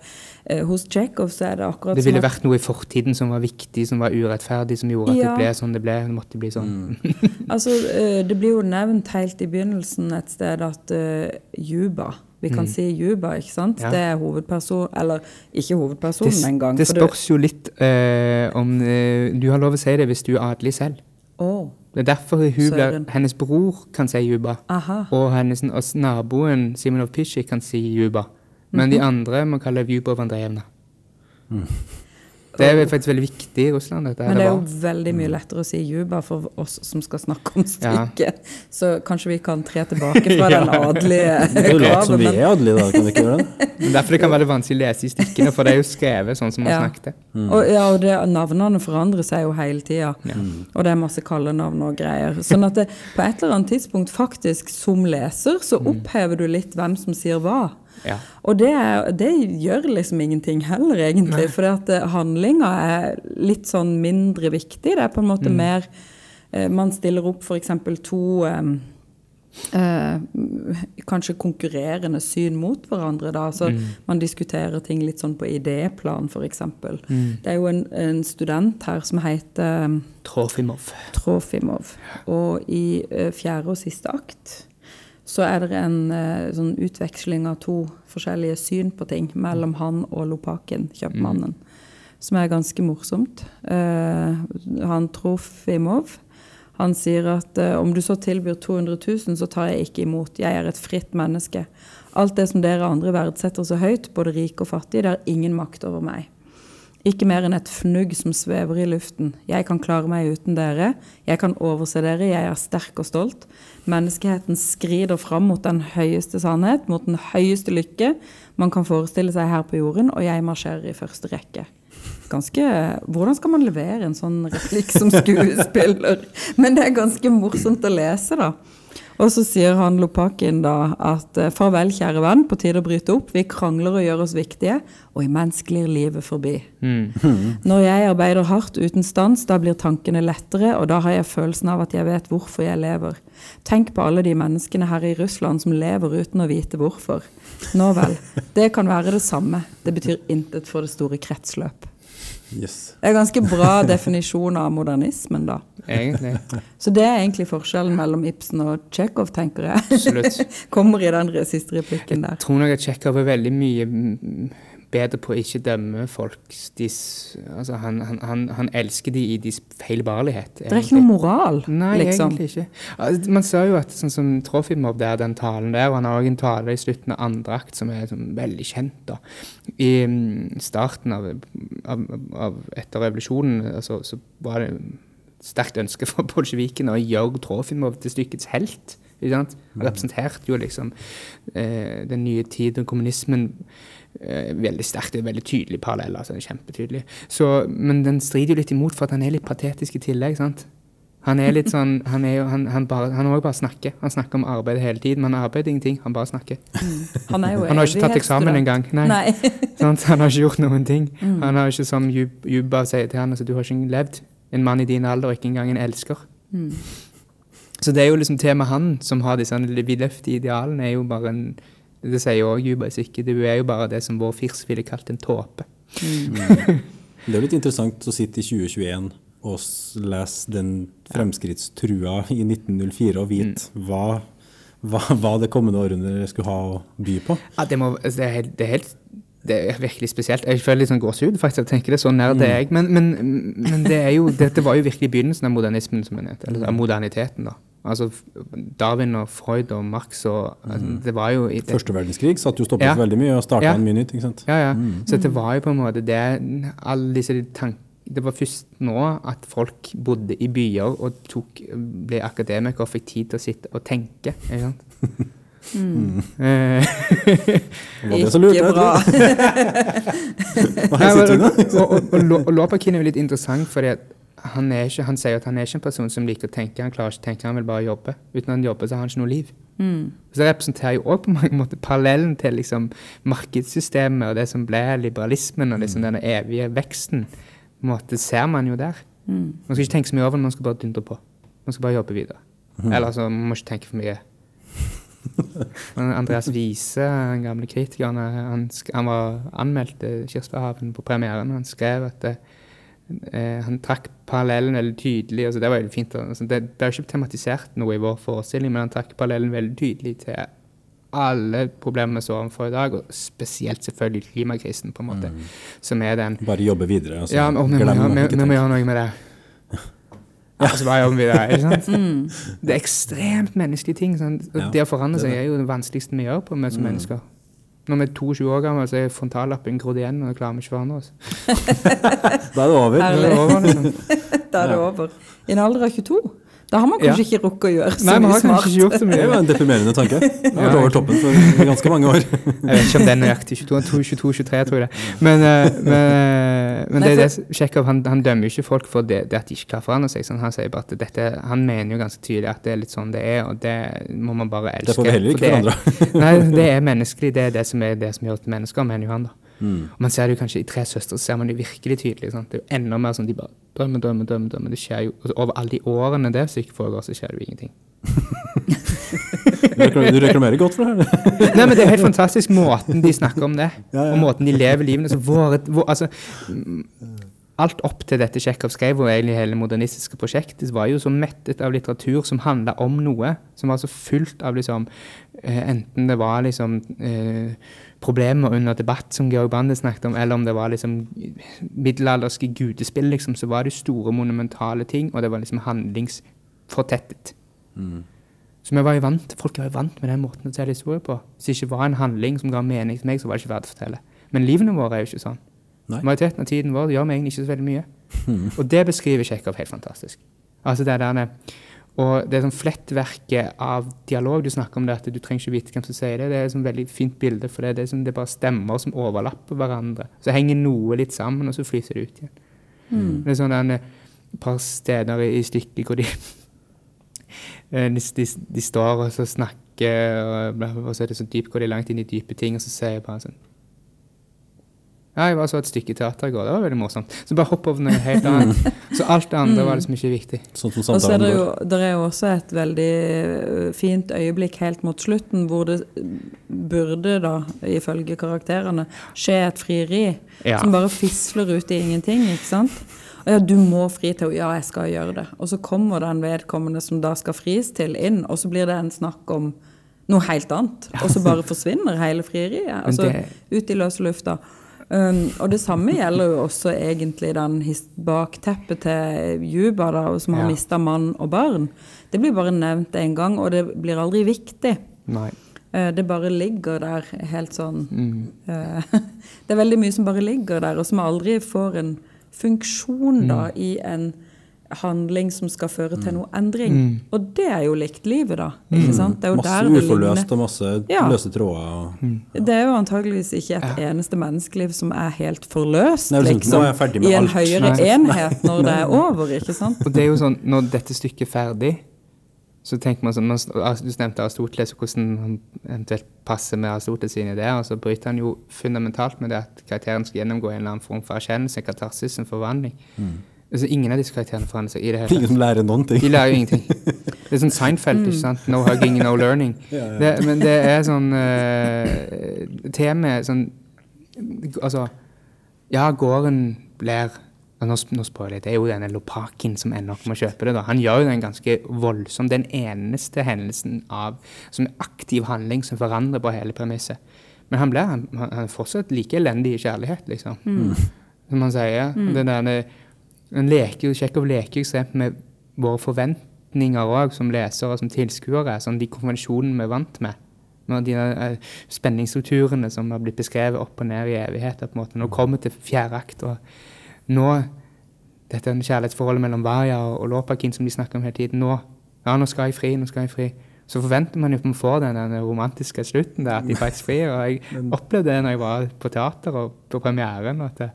Eh, hos Tsjekhov så er det akkurat sånn Det ville at- vært noe i fortiden som var viktig, som var urettferdig, som gjorde at Ja. det ble sånn det ble. Det måtte bli sånn. *laughs* Altså, eh, Det blir jo nevnt helt i begynnelsen et sted at eh, Juba Vi kan si Juba, ikke sant? Ja. Det er hovedperson, eller ikke hovedpersonen engang. det spørs jo litt eh, om eh, Du har lov å si det hvis du er adelig selv. Å, Det er derfor Søren. hennes bror kan si Juba. aha. Og hennes og naboen Simonov Pisci kan si Juba. Men de andre må kalle Juba Vandrejevna. Det er faktisk veldig viktig i Russland. dette. Men det er jo veldig mye lettere å si Juba for oss som skal snakke om Ja. Så kanskje vi kan tre tilbake fra *laughs* den adelige Det er jo lett som vi er adelige, da. Kan vi ikke gjøre det? *laughs* Men Derfor det kan være vanskelig å lese i stykkene, for det er jo skrevet sånn som man Ja. snakket. og, ja, og det, navnene forandrer seg jo hele tida. Og det er masse kallenavn og greier. Sånn at det, på et eller annet tidspunkt, faktisk som leser, så opphever du litt hvem som sier hva. Ja. Og det, det gjør liksom ingenting heller, egentlig. For at handlinga er litt sånn mindre viktig. Det er på en måte mer eh, Man stiller opp f.eks. to eh, eh, kanskje konkurrerende syn mot hverandre. Da. Så Man diskuterer ting litt sånn på idéplan, f.eks. Det er jo en, en student her som heter eh, Trofimov. Trofimov. Og i eh, fjerde og siste akt så er det en eh, sånn utveksling av to forskjellige syn på ting mellom han og Lopaken, kjøpmannen, som er ganske morsomt. Eh, han Trofimov han sier at eh, om du så tilbyr 200 000, så tar jeg ikke imot. Jeg er et fritt menneske. Alt det som dere andre verdsetter så høyt, både rike og fattige, det har ingen makt over meg. Ikke mer enn et fnugg som svever i luften. Jeg kan klare meg uten dere. Jeg kan overse dere. Jeg er sterk og stolt. Menneskeheten skrider fram mot den høyeste sannhet, mot den høyeste lykke man kan forestille seg her på jorden, og jeg marsjerer i første rekke. Ganske, hvordan skal man levere en sånn replikk som *laughs* skuespiller? Men det er ganske morsomt å lese, da. Og så sier han Lopakin da at eh, farvel, kjære venn, på tide å bryte opp. Vi krangler og gjør oss viktige, og imens glir livet forbi. *laughs* Når jeg arbeider hardt uten stans, da blir tankene lettere, og da har jeg følelsen av at jeg vet hvorfor jeg lever. Tenk på alle de menneskene her i Russland som lever uten å vite hvorfor. Nå vel, det kan være det samme. Det betyr intet for det store kretsløp. Yes. Det er ganske bra definisjon av modernismen, da. Egentlig. Så det er egentlig forskjellen mellom Ibsen og Tsjekhov, tenker jeg. Absolutt. *laughs* Kommer i den siste replikken der. Jeg tror nok at Tsjekhov er veldig mye bedre på å ikke dømme folk. Dis, altså han, han, han, han elsker de i deres feilbarlighet. Det er ikke noe moral, Nei, liksom. egentlig ikke. Altså, Man ser jo at sånn som Trofimov der, den talen der, og han har òg en tale i slutten av andre akt som er sånn, veldig kjent. da. I mm, starten av, av, av etter revolusjonen altså, så var det et sterkt ønske fra bolsjevikene å gjøre Trofimov til stykkets helt. Ikke sant? Han representerte jo liksom eh, den nye tid og kommunismen veldig sterkt. Det er veldig tydelig parallell. altså det er Kjempetydelig. Så, men den strider jo litt imot for at han er litt patetisk i tillegg. sant? Han er litt sånn, han er jo, han, han bare, han også bare snakker. Han snakker om arbeid hele tiden, men han arbeider ingenting. Han bare snakker. Han er jo Han har ikke tatt eksamen engang. Nei. Nei. *laughs* sånn, Han har ikke gjort noen ting. Han har ikke som Jub- Juba sier til han, altså du har ikke levd. En mann i din alder, ikke engang en elsker. Så det er jo liksom temaet han som har disse vidløftige idealene, er jo bare en Det sier jo Jubais ikke. Du er jo bare det som vår firs ville kalt en tåpe. Det er litt interessant å sitte i 2021 og lese den fremskrittstrua i 1904 og vite hva, hva, hva det kommende århundret skulle ha å by på. Ja, det, må, altså, det, er helt, det er helt det er virkelig spesielt. Jeg føler litt sånn gåsehud faktisk. Jeg tenker det så nær det er jeg. Men, men, men det er jo, dette var jo virkelig begynnelsen av modernismen, som en nevnte. Eller av moderniteten, da. Altså Darwin og Freud og Marx og altså, Det var jo det, Første verdenskrig satt jo stoppet Ja. veldig mye og starta Ja. en mye nytt. ikke sant? Ja, ja. Så det var jo på en måte det Alle disse tankene Det var først nå at folk bodde i byer og tok, ble akademikere og fikk tid til å sitte og tenke. Ikke sant? *laughs* Eh, Var det så lurt? Ikke bra. *laughs* Hva Nei, heter men, det? og, og, og, Lo- Lopakin er jo litt interessant, fordi han, ikke, han sier at han er ikke en person som liker å tenke. Han klarer ikke å tenke, han vil bare jobbe. Uten han jobber, så har han ikke noe liv. Så det representerer jo også på mange måter parallellen til liksom markedssystemet og det som ble liberalismen og liksom denne evige veksten. Måte ser man jo der. Man skal ikke tenke så mye over det, man skal bare dundre på. Man skal bare jobbe videre. Eller altså, man må ikke tenke for mye. *laughs* Men Andreas Wiese, den gamle kritikeren, han, han var anmeldt til på premieren. Han skrev at det, eh, han trakk parallellen veldig tydelig. Altså, det var veldig fint. Altså, det ble ikke tematisert noe i vår forestilling, men han trakk parallellen veldig tydelig til alle problemer vi står overfor i dag, og spesielt selvfølgelig klimakrisen, på en måte, som er den Bare jobbe videre. Altså, Ja, og vi må, vi, vi må gjøre noe med det. Ja, hva gjør vi det, ikke sant? Det er ekstremt menneskelige ting. Sant? Og Ja, det å forandre seg er jo det vanskeligste vi gjør på med som mennesker. Når vi er 22 år gamle, så er frontallappen grodd igjen, og vi klarer ikke å forandre oss. *laughs* Da er det over. Det Herlig. er over, liksom. *laughs* Da er det Ja. over. I en alder av 22. Da har man kanskje ikke rukket å gjøre så Nei, mye har smart. kanskje ikke gjort så Det var en deprimerende tanke. *laughs* Det har vært over toppen for ganske mange år. Jeg vet ikke om det er nøyaktig 22, 22, 23, tror jeg det. Men, men, men, Nei, men det er Nei, det Tsjekhov han, han dømmer jo ikke folk for det, det at de ikke klarer å forandre seg. Sånn, han sier bare at dette, han mener jo ganske tydelig at det er litt sånn det er, og det må man bare elske. Det får vi heller ikke For det forandre. Nei, det er menneskelig. Det er det som, er det som gjør oss til mennesker, mener jo han. da. Mm. Og Man ser det jo kanskje i Tre søstre, så ser man det virkelig tydelig. Sant? Det er jo enda mer sånn de bare drømmer, drømmer, drømmer. drømmer. Det skjer jo, altså, Over alle de årene det stykket foregår, så skjer det jo ingenting. *laughs* Du reklamerer godt for det her. *laughs* Nei, men Det er helt fantastisk måten de snakker om det, *laughs* Ja, ja. og måten de lever livene så våre, altså, mm, Alt opp til dette Tsjekhov skrev, og egentlig hele modernistiske prosjektet, var jo så mettet av litteratur som handla om noe. Som var så fullt av liksom eh, Enten det var liksom eh, problemer under debatt, som Georg Bande snakket om, eller om det var liksom middelalderske gudespill, liksom, så var det store, monumentale ting, og det var liksom handlingsfortettet. Så vi var jo vant, Folk var jo vant med den måten å fortelle historier på. Hvis det ikke var en handling som ga mening til meg, så var det ikke verdt å fortelle. Men livene våre er jo ikke sånn. Nei. Majoriteten av tiden vår gjør vi egentlig ikke så veldig mye. *laughs* Og det beskriver Tsjekhov helt fantastisk. Altså det der, og det er sånn flettverket av dialog du snakker om, det at du trenger ikke vite hvem som sier det. Det er et sånn veldig fint bilde, for det, det er, sånn, det er bare stemmer som overlapper hverandre. Så henger noe litt sammen, og så flyser det ut igjen. Det er sånn et par steder i, stykket hvor de *laughs* Eh, de, de, de står og så snakker, og, og så er det sånn dypt, går de langt inn i dype ting, og så sier jeg bare sånn Ja, jeg var så et stykke teater i går, det var veldig morsomt. Så bare hopp over noe helt annet. *laughs* Så alt det andre var liksom ikke viktig. Sånn som Og så er det jo, der er jo også et veldig øh, fint øyeblikk helt mot slutten, hvor det burde, da, ifølge karakterene, skje et frieri. Ja. Som bare fisler ut i ingenting, ikke sant? Og ja, du må fri til Ja, jeg skal gjøre det. Og så kommer den vedkommende som da skal fris til, inn, og så blir det en snakk om noe helt annet. Og så *laughs* bare forsvinner hele frieriet. Altså det- ut i løse lufta. Um, og det samme gjelder jo også egentlig den bakteppet til Juba, da, som har Ja. mista mann og barn. Det blir bare nevnt én gang, og det blir aldri viktig. Nei. Uh, Det bare ligger der helt sånn Mm. uh, *laughs* Det er veldig mye som bare ligger der, og som aldri får en funksjon da, i en handling som skal føre til noe endring. Og det er jo likt livet, da. Ikke sant? Det er jo Masse uforløst og masse Ja. løse tråder. og- Det er jo antageligvis ikke et eneste menneskeliv som er helt forløst, Nei, liksom, liksom, er jeg ferdig med i en alt. høyere Nei. enhet *laughs* når det er over, ikke sant? Og det er jo sånn, når dette stykket er ferdig, så tenker man sånn Du nevnte Aristoteles og hvordan han eventuelt passer med Aristoteles sine ideer. og Så bryter han jo fundamentalt med det at karakteren skal gjennomgå en eller annen form for erkjennelse, katarsis, en forvandling. Altså, ingen av disse karakterene forandrer seg i det hele Ingen som lærer noen ting. De lærer jo ingenting. *laughs* Det er sånn Seinfeld, ikke sant? No hugging, no learning. *laughs* Det, men det er sånn uh, Temaet sånn Altså Ja, gården blir Nå, nå spør jeg. Det er jo denne Lopakin som ender opp med å kjøpe det. da. Han gjør jo den ganske voldsom. Den eneste hendelsen av, som er aktiv handling som forandrer på hele premisset. Men han blir han, han er fortsatt like elendig i kjærlighet, liksom. Som han sier. Det der, han leker jo, Tsjekhov leker jo med våre forventninger òg, som lesere og som tilskuere. Sånn de konvensjonene vi er vant med. Med de eh, spenningsstrukturene som har blitt beskrevet opp og ned i evigheter. på en måte. Nå kommer til fjerde akt, og nå Dette er kjærlighetsforholdet mellom Varja og, og Lopakin som de snakker om hele tiden. Nå ja, nå skal jeg fri, nå skal jeg fri. Så forventer man jo at man får den, den romantiske slutten der, at de faktisk frir. Og jeg *laughs* opplevde det når jeg var på teater og på premieren. at det,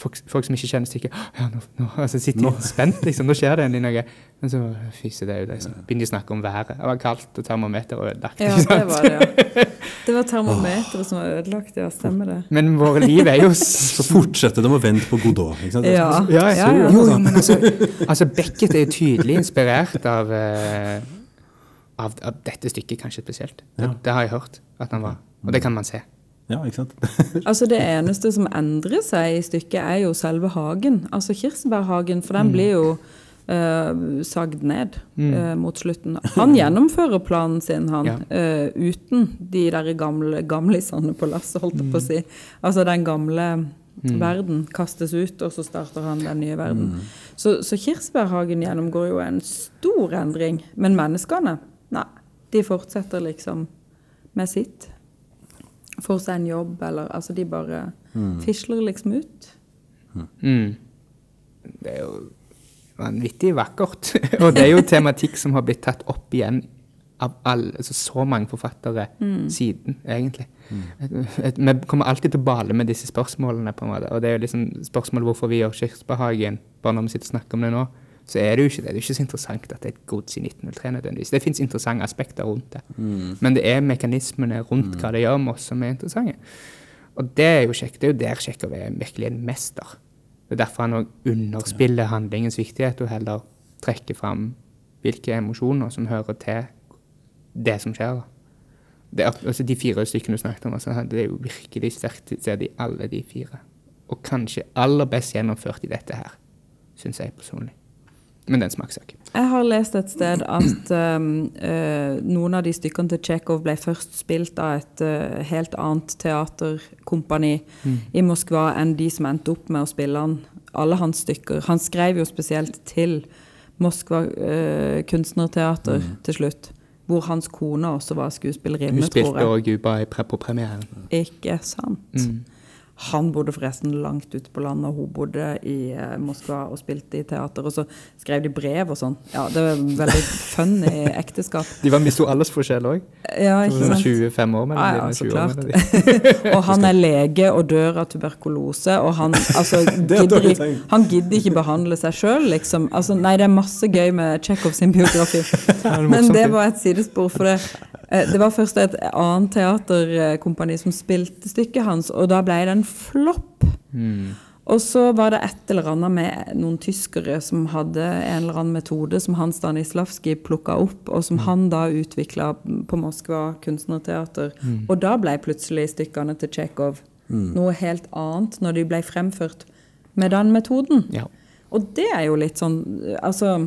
folk, folk som ikke kjenner stykket ja, nå, nå, altså sitter de spent, liksom. Nå skjer det endelig noe. Men så fyser det ut. Liksom. Begynner de å snakke om været. Det var kaldt, og termometer og ødelagt. Ja, det var det, ja. Det var termometeret som var ødelagt, ja. Stemmer det. Men våre liv er jo Så fortsetter de å vente på Godot. Ikke sant? Ja, Ja, ja, ja. Jo, jo, men altså, altså Beckett er jo tydelig inspirert av, uh, av, av dette stykket, kanskje spesielt. Det, Ja. det har jeg hørt at han var. Og det kan man se. Ja, ikke sant? *laughs* Altså Det eneste som endrer seg i stykket, er jo selve hagen. Altså kirsebærhagen, for den blir jo uh, sagd ned Mm. eh, mot slutten. Han *laughs* gjennomfører planen sin, han, Ja. uh, uten de der gamle gamlisene på lasset, holdt jeg på å si. Altså den gamle Mm. verden kastes ut, og så starter han den nye verden. Så, så Kirsebærhagen gjennomgår jo en stor endring. Men menneskene, nei, de fortsetter liksom med sitt. Får seg en jobb, eller Altså, de bare fisler liksom ut. Mm. Det er jo vanvittig vakkert. *laughs* og det er jo tematikk som har blitt tatt opp igjen av alle, altså så mange forfattere siden, egentlig. Et, vi kommer alltid til å bale med disse spørsmålene, på en måte. Og det er jo liksom spørsmålet hvorfor vi gjør Kirkebehagen, bare når vi sitter og snakker om det nå. Så er det jo ikke det. Det er ikke så interessant at det er et gods i 1903 nødvendigvis. Det fins interessante aspekter rundt det. Men det er mekanismene rundt hva det gjør med oss som er interessante. Og det er jo kjekt. Det er jo der Tsjekhov er virkelig en mester. Det er derfor han òg underspiller handlingens viktighet og heller trekker fram hvilke emosjoner som hører til det som skjer. Det er, altså de fire stykkene du snakket om, altså, det er jo virkelig sterkt til stede i alle de fire. Og kanskje aller best gjennomført i dette her, syns jeg personlig. Men det er en smakssak. Jeg har lest et sted at um, uh, noen av de stykkene til Tsjekhov ble først spilt av et uh, helt annet teaterkompani i Moskva enn de som endte opp med å spille han, alle hans stykker. Han skrev jo spesielt til Moskva uh, kunstnerteater til slutt, hvor hans kone også var skuespillerinne, Hun spilte tror jeg. òg Juba i pre- på premieren. Ikke sant? Han bodde forresten langt ute på landet, og hun bodde i eh, Moskva og spilte i teater. Og så skrev de brev og sånn. Ja, det var veldig funny *laughs* ekteskap. De var misto aldersforskjell òg. Ja, ikke sant? 25 år mellom Ja, ja, så klart. *laughs* Og han er *laughs* lege og dør av tuberkulose, og han, altså, er gidder, han gidder ikke behandle seg sjøl, liksom. Altså, nei, det er masse gøy med Tsjekhov sin biografi. Men det var et sidespor, for det, eh, det var først et annet teaterkompani som spilte stykket hans, og da ble det en flopp. Og så var det et eller annet med noen tyskere som hadde en eller annen metode som han Stanislavskij plukka opp, og som han da utvikla på Moskva kunstnerteater. Og da ble plutselig stykkene til Tsjekhov noe helt annet, når de ble fremført med den metoden. Ja. Og det er jo litt sånn Altså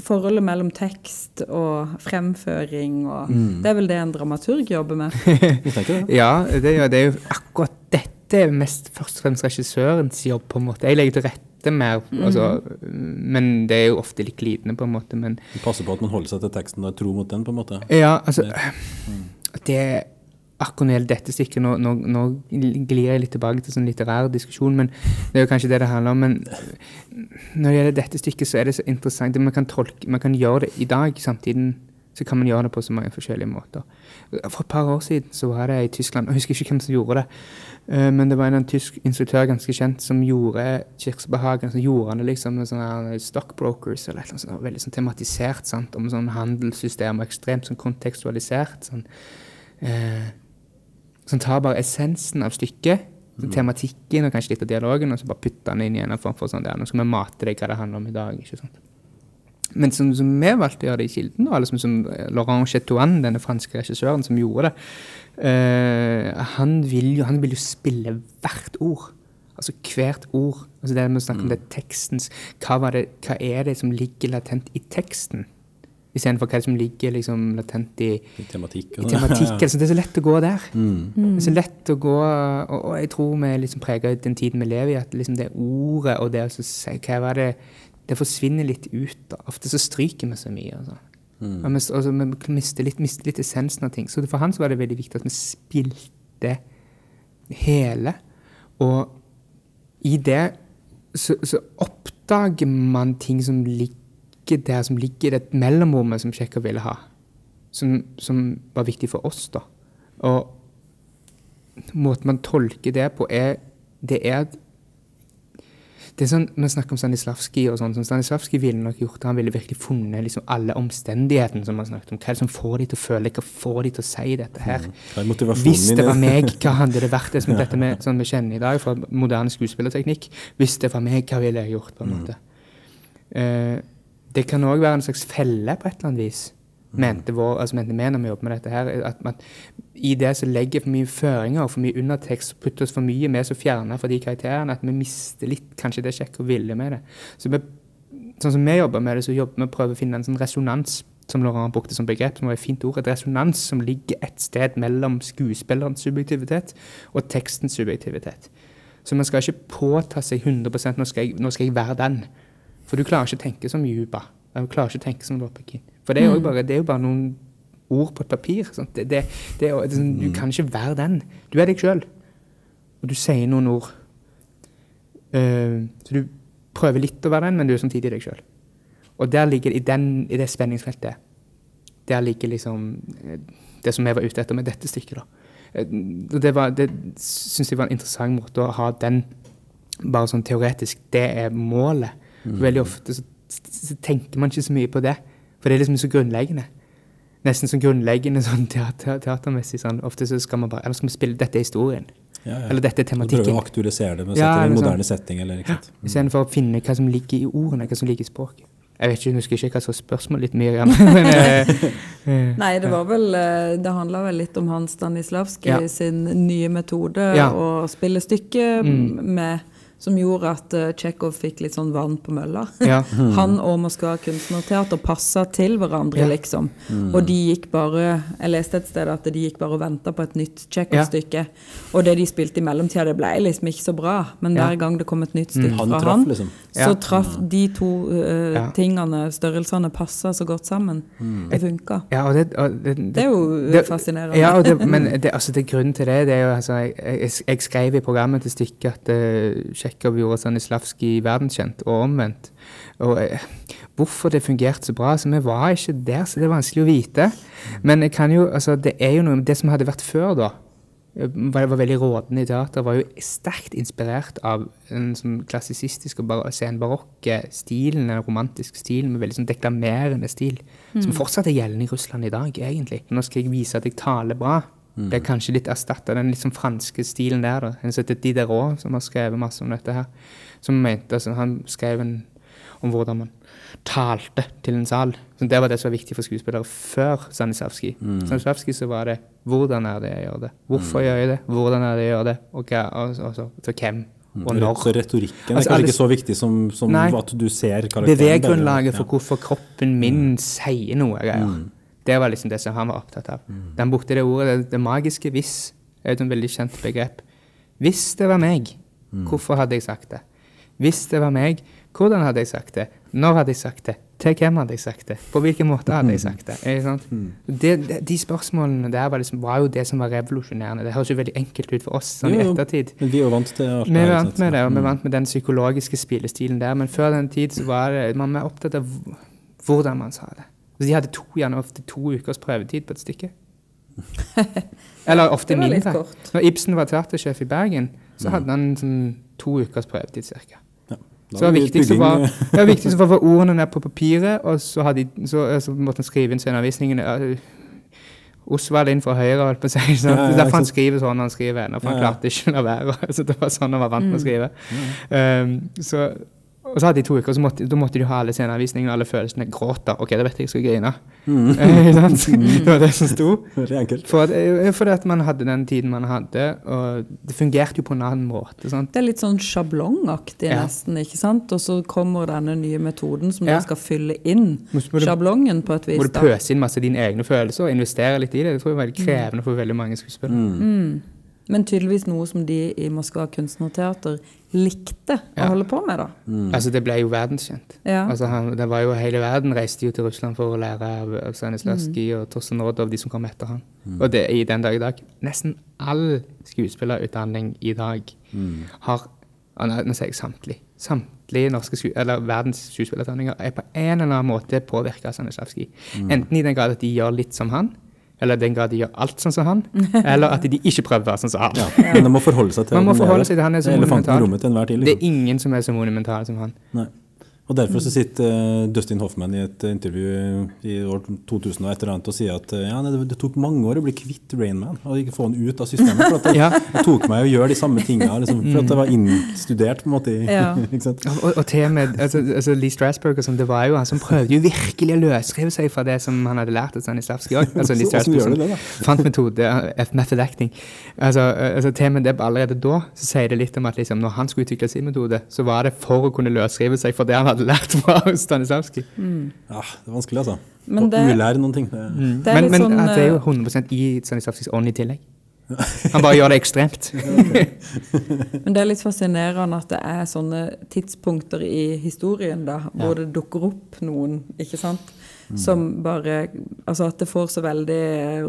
Forholdet mellom tekst og fremføring og Det er vel det en dramaturg jobber med. *laughs* Det. Ja, det, er jo- det er jo akkurat dette er mest først og fremst regissørens jobb, på en måte. Jeg legger til rette mer, altså, men det er jo ofte litt glidende, på en måte. Men passer på at man holder seg til teksten og er tro mot den, på en måte. ja, altså Det Akkurat når det gjelder dette stykket, nå, nå, nå glir jeg litt tilbake til sånn litterær diskusjon, men det er jo kanskje det det handler om. Men når det gjelder dette stykket, så er det så interessant. Man kan, tolke, man kan gjøre det i dag, samtidig så kan man gjøre det på så mange forskjellige måter. For et par år siden så var det i Tyskland, jeg husker ikke hvem som gjorde det, eh, men det var en, tysk instruktør ganske kjent som gjorde Kirksbehagen Så gjorde det liksom med sånne stockbrokers eller noe sånt, veldig sånn tematisert, sant, om sånn handelssystem, ekstremt sånn kontekstualisert. sånn eh, som tar bare essensen av stykket, mm. tematikken og kanskje litt av dialogen, og så bare putter han inn i en form for sånn der, nå skal vi mate deg hva det handler om i dag. ikke sant? Men som, som vi valgte å gjøre det i Kilden, eller som, som Laurent Chetouan, denne franske regissøren som gjorde det, uh, han, vil jo, han vil jo spille hvert ord. Altså hvert ord. Altså det med å snakke om det tekstens hva, det, hva er det som ligger latent i teksten? Istedenfor hva som ligger liksom latent i I tematikk. i tematikk. Altså, det er så lett å gå der. Mm. Det er så lett å gå Og, og jeg tror vi liksom preger den tiden vi lever i, at liksom det ordet og det å si hva var det Det forsvinner litt ut. da. Ofte så stryker vi så mye. Altså. Og vi, altså, vi mister, litt, mister litt essensen av ting. Så for han så var det veldig viktig at vi spilte hele. Og i det så, så oppdager man ting som ligger der, som ligger i det mellomrommet som Tsjekkia ville ha. Som, som var viktig for oss, da. Og måten man tolker det på, er Det er det er sånn, Man snakker om Stanislavskij og sånn. som Stanislavskij ville nok gjort det. Han ville virkelig funnet liksom alle omstendighetene som han snakket om. Hva er det som får de til å føle, hva får de til å si dette her? Mm. Det Hvis det var meg, hva hadde det vært? Det som *laughs* dette med, sånn vi kjenner i dag fra moderne skuespillerteknikk. Hvis det var meg, hva ville jeg gjort? på en måte? Eh, det kan òg være en slags felle på et eller annet vis, mente, vår, altså mente vi når vi jobber med dette. her, at at I det så legger for mye føringer og for mye undertekst, putter oss for mye med så fjerner fra de karakterene at vi mister litt kanskje det Tsjekhov ville med det. Så vi sånn som vi jobber med det, så jobber vi med å prøve å finne en sånn resonans, som Laurent brukte som begrep, som var et fint ord. Et resonans som ligger et sted mellom skuespillerens subjektivitet og tekstens subjektivitet. Så man skal ikke påta seg 100 nå skal, jeg, nå skal jeg være den. For du klarer ikke å tenke som Juba. Du klarer ikke å tenke som Lopekin. For det er, jo bare, det er jo bare noen ord på et papir. Det, det, det, sånn, du kan ikke være den. Du er deg sjøl. Og du sier noen ord. Uh, så du prøver litt å være den, men du er samtidig deg sjøl. Og der ligger, i, den, i det spenningsfeltet, der ligger liksom eh, det som jeg var ute etter med dette stykket. da. Eh, det, var, det syns jeg var en interessant måte å ha den bare sånn teoretisk. Det er målet. Mm. Veldig ofte så, så, tenker man ikke så mye på det, for det er liksom så grunnleggende. Nesten så grunnleggende sånn teater, teatermessig. Sånn. Ofte så skal man bare Eller skal vi spille Dette er historien. Ja, ja. Eller dette er tematikken. Prøve å aktualisere det med å sette det i en moderne sånn, setting. eller ikke sant? Mm. Istedenfor å finne hva som ligger i ordene, hva som ligger i språket. Jeg vet ikke, jeg husker ikke hva slags spørsmål litt mye. *laughs* men, eh, eh, Nei, det var vel eh, Det handla vel litt om Hans Stanislavskij sin nye metode å spille stykket mm. med som gjorde at uh, Tsjekhov fikk litt sånn vann på mølla. Ja. *laughs* Mm. Han og Moskva kunstnerteater passa til hverandre, ja. liksom. Mm. Og de gikk bare Jeg leste et sted at de gikk bare og venta på et nytt Tsjekhov-stykke. Ja. Og det de spilte i mellomtida, det ble liksom ikke så bra. Men hver gang det kom et nytt stykke mm. fra han, traff, liksom. så traff de to uh, tingene, størrelsene, passa så godt sammen. Mm. Det funka. Det, det, det, er jo det, fascinerende. Ja, men *laughs* altså, grunnen til det, det er jo altså Jeg, jeg, jeg skrev i programmet til stykket at uh, Tsjekhov gjorde Stanislavskij verdenskjent, og omvendt. Og eh, hvorfor det fungerte så bra så Vi var ikke der, så det er vanskelig å vite. Men jo, altså, det er jo noe Det som hadde vært før, da, var, var veldig rådende i teater, var jo sterkt inspirert av den sånn klassisistisk og bar senbarokke stilen, den romantiske stilen, med veldig sånn deklamerende stil, mm. som fortsatt er gjeldende i Russland i dag, egentlig. Nå skal jeg vise at jeg taler bra. Mm. Det er kanskje litt erstatta den sånn franske stilen der. da. En som heter Diderot, som har skrevet masse om dette her. Som mente, altså, Han skrev en, om hvordan man talte til en sal. Så Det var det som var viktig for skuespillere før Stanislavskij. Mm. Stanislavskij så var det 'Hvordan er det jeg gjør det?' 'Hvorfor mm. gjør jeg det?' 'Hvordan er det jeg gjør det?' Og, og, og, og til hvem og når. Så retorikken er altså, kanskje ikke så viktig som, som at du ser karakteren? Beveggrunnlaget for hvorfor kroppen min mm. sier noe. Jeg, Mm. Det var liksom det som han var opptatt av. Mm. Han brukte det ordet, det, det magiske 'hvis', er et veldig kjent begrep. Hvis det var meg, mm. hvorfor hadde jeg sagt det? Hvis det var meg, hvordan hadde jeg sagt det? Når hadde jeg sagt det? Til hvem hadde jeg sagt det? På hvilken måte hadde jeg sagt det? Mm. det, det de spørsmålene der var, liksom, var, jo det som var revolusjonerende. Det høres jo veldig enkelt ut for oss sånn i ettertid. Men vi er jo vant til alt Vi er vant med det, og vi er mm. vant med den psykologiske spillestilen der. Men før den tid så var det, man var opptatt av hvordan man sa det. De hadde to, gjerne ofte to ukers prøvetid på et stykke. *laughs* Eller ofte mindre. Når Ibsen var teatersjef i Bergen, så hadde han sånn to ukers prøvetid ca. Ja, så det var, det var viktig å få ordene ned på papiret, og så, hadde, så, så måtte han skrive inn sceneanvisningen. Osvald inn fra høyre, holdt på å si. *laughs* Ja, ja, Derfor han skriver sånn han skriver. For han klarte ikke å la være. *laughs* Så det var sånn han var vant med å mm. skrive. Um, så og så hadde de to uker, og måtte, da måtte de ha alle sceneavvisningene og alle følelsene. Gråte. OK, da vet jeg jeg skal grine. Mm. *laughs* det var det som sto. *laughs* Det enkelt. enkelt. For, eh, at man hadde den tiden man hadde, og det fungerte jo på en annen måte. Sant? Det er litt sånn sjablongaktig ja. nesten, ikke sant? Og så kommer denne nye metoden som ja. du skal fylle inn sjablongen på et vis. Må du pøse inn masse dine egne følelser og investere litt i det. Det tror jeg var veldig mm. krevende for veldig mange skuespillere. Mm. mm. Men tydeligvis noe som de i Moskva kunstnerteater likte å ja. holde på med. da. Mm. Altså Det ble jo verdenskjent. Ja. Altså han, det var jo Hele verden reiste jo til Russland for å lære av, av Stanislavskij mm. og Torsten Rodov, de som kom etter han. Mm. Og det i den dag i dag. Nesten all skuespillerutdanning i dag mm. har Nå sier jeg samtlige. Samtlige norske eller verdens skuespillerutdanninger er på en eller annen måte påvirka av Stanislavskij. Mm. Enten i den grad at de gjør litt som han, eller den grad de gjør alt sånn som han, *laughs* eller at de ikke prøver å være sånn som han. Ja, men de må forholde seg til Man må forholde seg til han er så monumental. Liksom. Det er ingen som er så monumental som han. Nei. Og Derfor så sitter uh, Dustin Hoffman i et intervju i år 2000 og et eller annet og sier at uh, ja, det, det, tok mange år å bli kvitt Rainman og ikke få han ut av systemet. For at det, *laughs* ja. det tok meg å gjøre de samme tingene, liksom, for at det var innstudert. på en måte. Ja. *laughs* og, og, til med altså, altså Lee Strasberg og sånn, det var jo han som prøvde jo virkelig å løsrive seg fra det som han hadde lært av Stanislavskij òg. Altså, Lee *laughs* Strasberg som det, fant metode, uh, method acting. Altså, altså, til med det allerede da så sier det litt om at liksom, når han skulle utvikle sin metode, så var det for å kunne løsrive seg fra det han hadde hadde lært *laughs* fra Stanislavskij. Ja, det er vanskelig, altså. Men Å det- ulære noen ting. Det, Det er Men, men sånn, at det er jo eh, 100% i Stanislavskijs ånd i tillegg. *laughs* Han bare gjør det ekstremt. *laughs* Men det er litt fascinerende at det er sånne tidspunkter i historien da, hvor det dukker opp noen, ikke sant? Som bare Altså at det får så veldig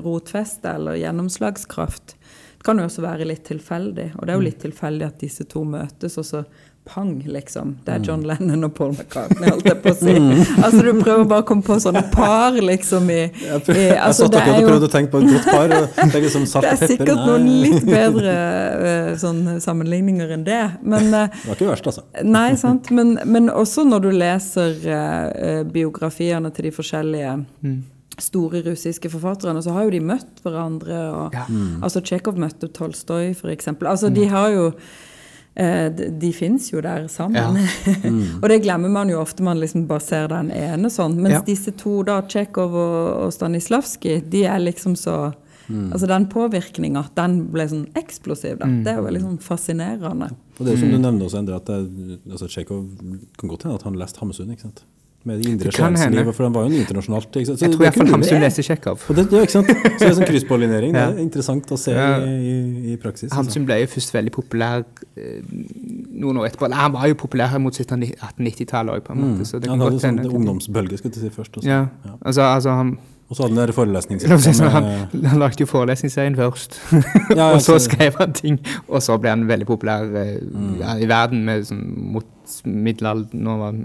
rotfeste eller gjennomslagskraft. Det kan jo også være litt tilfeldig, og det er jo litt tilfeldig at disse to møtes, og så pang, liksom. Det er John Lennon og Paul McCartney, holdt jeg på å si. *laughs* Altså du prøver bare å komme på sånne par, liksom, i, *laughs* i altså, jeg satt akkurat og prøvde å tenke på et godt par. Og tenke som salt det er *laughs* sikkert Nei, noen litt bedre eh, sånn, sammenligninger enn det. Men, eh, Det var ikke verst, altså. nei, sant? Men, men også når du leser eh, biografiene til de forskjellige store russiske forfatterne, så har jo de møtt hverandre. Og, Ja. Altså Tsjekhov møtte Tolstoy, for eksempel. Altså, de har jo de, de fins jo der sammen. *laughs* og det glemmer man jo ofte, man liksom bare ser den ene sånn. Mens Ja. disse to, da, Tsjekhov og, og Stanislavskij, de er liksom så Altså den påvirkninga, den ble sånn eksplosiv, da. Det er jo veldig sånn fascinerende. Og det er jo som du nevner også, Endre, at det, altså, Tsjekhov kan godt hende at han leste Hamsun, ikke sant? Med det indre Det sjelslivet, for han var jo internasjonalt. Ikke sant? Så Jeg det tror iallfall Hamsun leser Tsjekhov. Og det, ja, ikke sant? Så det er sånn *laughs* krysspollinering. Ja. Det er interessant å se Ja. i, i, praksis. altså. Hamsun ble jo først veldig populær eh, noen år etterpå. Han var jo populær her mot 1890-tallet òg, på en måte. Så det Mm. han hadde sånn ungdomsbølge, skulle jeg si først. Også. Ja, Ja. altså, altså han, Og så hadde han den forelesningsserien. han, han lagde jo forelesningsserien først, *laughs* Ja, *laughs* og så skrev han ting. Og så ble han veldig populær eh, Mm. ja, i verden med, sånn, mot middelald-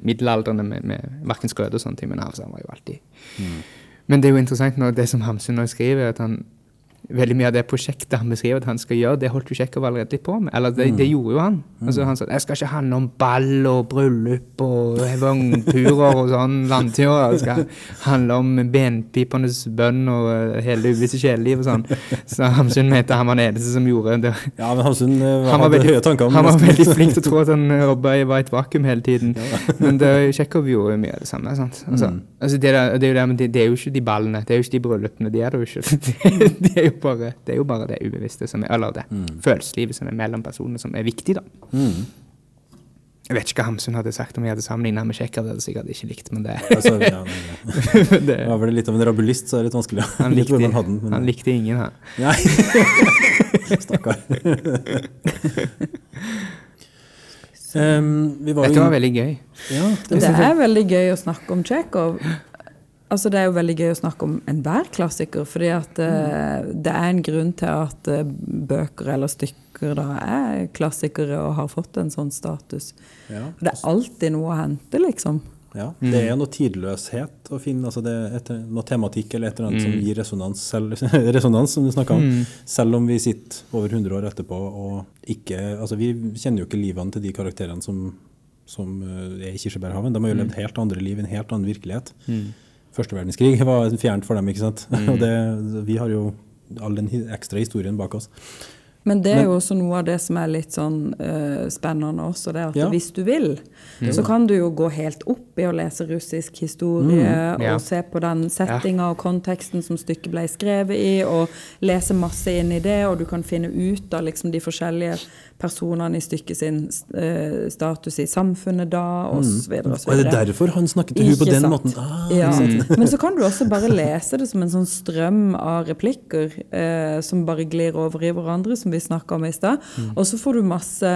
middelaldrende med, med Markens Grøde og sånne ting. Men altså, han var jo alltid Mm. Men det er jo interessant når det som Hamsun nå skriver, at han Veldig mye av det prosjektet han beskriver at han skal gjøre, det holdt jo Tsjekhov allerede litt på med. Eller det, det gjorde jo han. Altså, han sa jeg skal ikke handle om ball og bryllup og vognturer og sånn landturer. Det skal handle om benpipernes bønn og eh, hele uvisse sjeleliv og sånn. Så Hamsun mente han var den eneste som gjorde det. Ja, men Hamsun eh, Han var, veldig, høye tanker om han var veldig flink til å tro at han jobba i et vakuum hele tiden. Men det, Tsjekhov gjorde jo mye av det samme. sant? Altså, Mm. altså det, det, det, er jo ikke de ballene, det er jo ikke de bryllupene. De er det jo ikke. *laughs* Det, det, er, jo bare, det er jo bare det ubevisste, som er, eller det følelseslivet som er mellom personene, som er viktig. da. Mm. Jeg vet ikke hva Hamsun hadde sagt om jeg hadde sammenligna med Tsjekhov. Det hadde sikkert ikke likt, men det, Altså, ja, *laughs* det Ja, var vel litt av en rabulist, så er det litt vanskelig. han, *laughs* likte, hadde. Men, han likte ingen, han. Nei. *laughs* Stakkar. um, vi var Dette var veldig gøy. ja, det, Det er veldig gøy å snakke om Tsjekhov. Altså, det er jo veldig gøy å snakke om enhver klassiker, fordi at eh, det er en grunn til at uh, bøker eller stykker da er klassikere og har fått en sånn status. ja. Det er alltid noe å hente, liksom. Ja, det er noe tidløshet å finne. altså det er et, noe tematikk eller et eller annet som gir resonans, selv, *laughs* resonans som du snakka om. Selv om vi sitter over 100 år etterpå og ikke altså Vi kjenner jo ikke livene til de karakterene som, som eh, er i Kirsebærhaven. De har jo levd helt andre liv i en helt annen virkelighet. Første verdenskrig *laughs* var fjernt for dem, ikke sant. Og det, vi har jo all den ekstra historien bak oss. Men det er jo også noe av det som er litt sånn uh, spennende også, det er at Ja. hvis du vil, så kan du jo gå helt opp i å lese russisk historie Ja. og se på den settinga og konteksten som stykket ble skrevet i, og lese masse inn i det, og du kan finne ut av liksom de forskjellige personene i stykket sin eh, status i samfunnet da, så videre og er det derfor han snakket til henne på den sant. måten? Ah, Ja. *laughs* Men så kan du også bare lese det som en sånn strøm av replikker eh, som bare glir over i hverandre, som vi snakka om i stad. Og så får du masse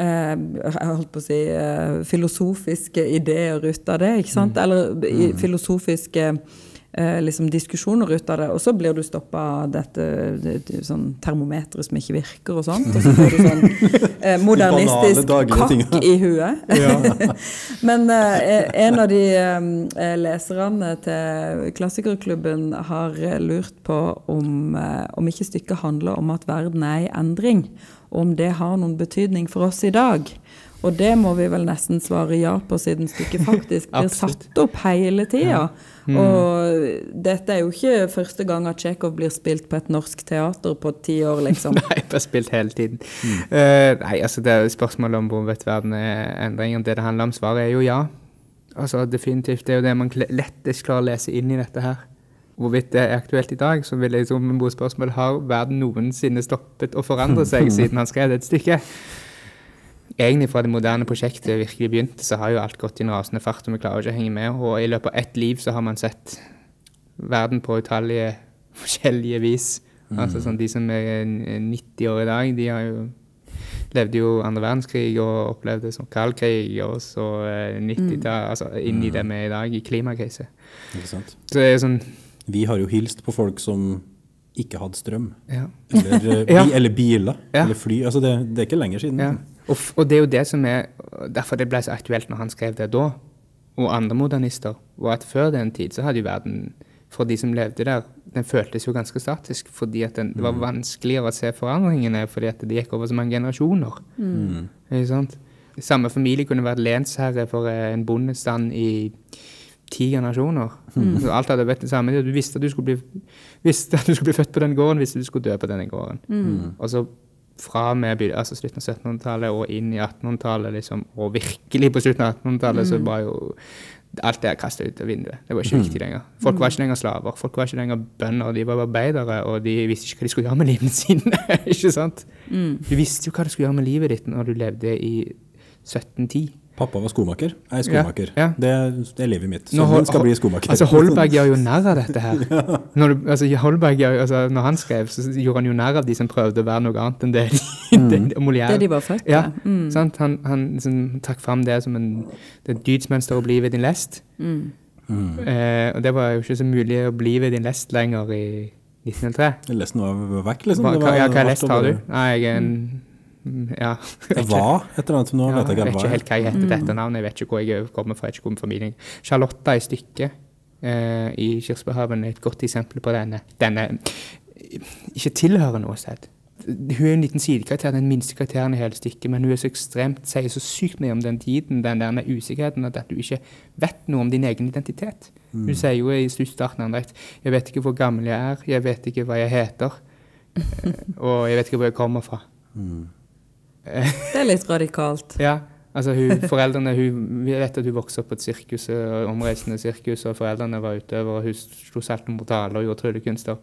eh, jeg holdt på å si eh, filosofiske ideer ut av det, ikke sant? Eller i, filosofiske eh, liksom diskusjoner ut av det. Og så blir du stoppa av dette det, det, sånn termometeret som ikke virker og sånt. Og så får du *laughs* sånn eh, modernistisk kakk i huet. *laughs* Men eh, en av de eh, leserne til Klassikerklubben har eh, lurt på om, eh, om ikke stykket handler om at verden er i endring, og om det har noen betydning for oss i dag. Og det må vi vel nesten svare ja på, siden stykket faktisk blir satt opp hele tida. Og dette er jo ikke første gang at Tsjekhov blir spilt på et norsk teater på ti år, liksom. *laughs* Nei, bare spilt hele tiden. Eh, nei, altså det er spørsmålet om hvorvidt verden er endringer. Det det handler om, svaret er jo ja. Altså definitivt. Det er jo det man lettest klarer å lese inn i dette her. Hvorvidt det er aktuelt i dag, så vil jeg som spørsmål har verden noensinne stoppet å forandre seg *laughs* siden han skrev et stykket? Egentlig fra det moderne prosjektet virkelig begynte, så har jo alt gått i en rasende fart, og vi klarer ikke å henge med. Og i løpet av ett liv så har man sett verden på utallige *laughs* forskjellige vis. Altså sånn De som er 90 år i dag, de har jo levde jo andre verdenskrig og opplevde sånn kald krig, og så eh, 90-tall, altså inn i det vi er i dag, i klimakrise. Ikke sant? Så det er sånn Vi har jo hilst på folk som ikke hadde strøm. Ja. Eller, eh, *laughs* Ja. eller biler. Ja. Eller fly. Altså det, det er ikke lenger siden. Ja. Og, og det er jo det som er Derfor det ble så aktuelt når han skrev det da, og andre modernister, var at før den tid så hadde jo verden, for de som levde der, den føltes jo ganske statisk, fordi at den, det var vanskeligere å se forandringene, fordi at det gikk over så mange generasjoner. Ikke sant? Samme familie kunne vært lensherre for eh, en bondestand i ti generasjoner. Så alt hadde vært det samme. Du visste at du skulle bli, visste at du skulle bli født på den gården, hvis du skulle dø på denne gården. Og så fra med altså slutten av 1700-tallet og inn i 1800-tallet, liksom, og virkelig på slutten av 1800-tallet, så var jo alt det kasta ut av vinduet. Det var ikke viktig lenger. Folk var ikke lenger slaver. Folk var ikke lenger bønder. De var arbeidere, og de visste ikke hva de skulle gjøre med livene sine. *laughs* ikke sant? Du visste jo hva du skulle gjøre med livet ditt når du levde i 1710. Pappa var skomaker. Jeg er skomaker. Ja, ja. Det, det er livet mitt. så Sønnen skal bli skomaker. Altså Holberg *laughs* gjør jo narr av dette her. Når, du, altså, Holberg altså, når han skrev, så gjorde han jo narr av de som prøvde å være noe annet enn det, det, det Molière. Det de var født Ja. Mm. sant? Han, han liksom, trakk fram det som en, det dydsmønster å bli ved din lest. Mm. Eh, og det var jo ikke så mulig å bli ved din lest lenger i 1903. Lesten var vekk, liksom. Hva, hva, ja, hva lest har du? Nei, jeg er en Ja. Det var et eller annet, nå Ja, vet jeg jeg vet ikke helt hva jeg heter til navnet Jeg vet ikke hvor jeg kommer fra. jeg vet ikke hvor familien Charlotta i stykket eh, i Kirsebærhaven er et godt eksempel på denne. Denne ikke tilhører noe sted. Hun er en liten sidekarakter, den minste karakteren i hele stykket, men hun er så ekstremt, sier så sykt mye om den tiden, den der usikkerheten, at du ikke vet noe om din egen identitet. Hun sier jo i starten av andre 'Jeg vet ikke hvor gammel jeg er, jeg vet ikke hva jeg heter', *laughs* eh, og 'jeg vet ikke hvor jeg kommer fra'. *laughs* Det er litt radikalt. Ja, altså hun, foreldrene, hun, vi vet at hun vokste opp på et sirkus, eh, omreisende sirkus, og foreldrene var utøvere, og hun slo saltomortale og gjorde tryllekunster.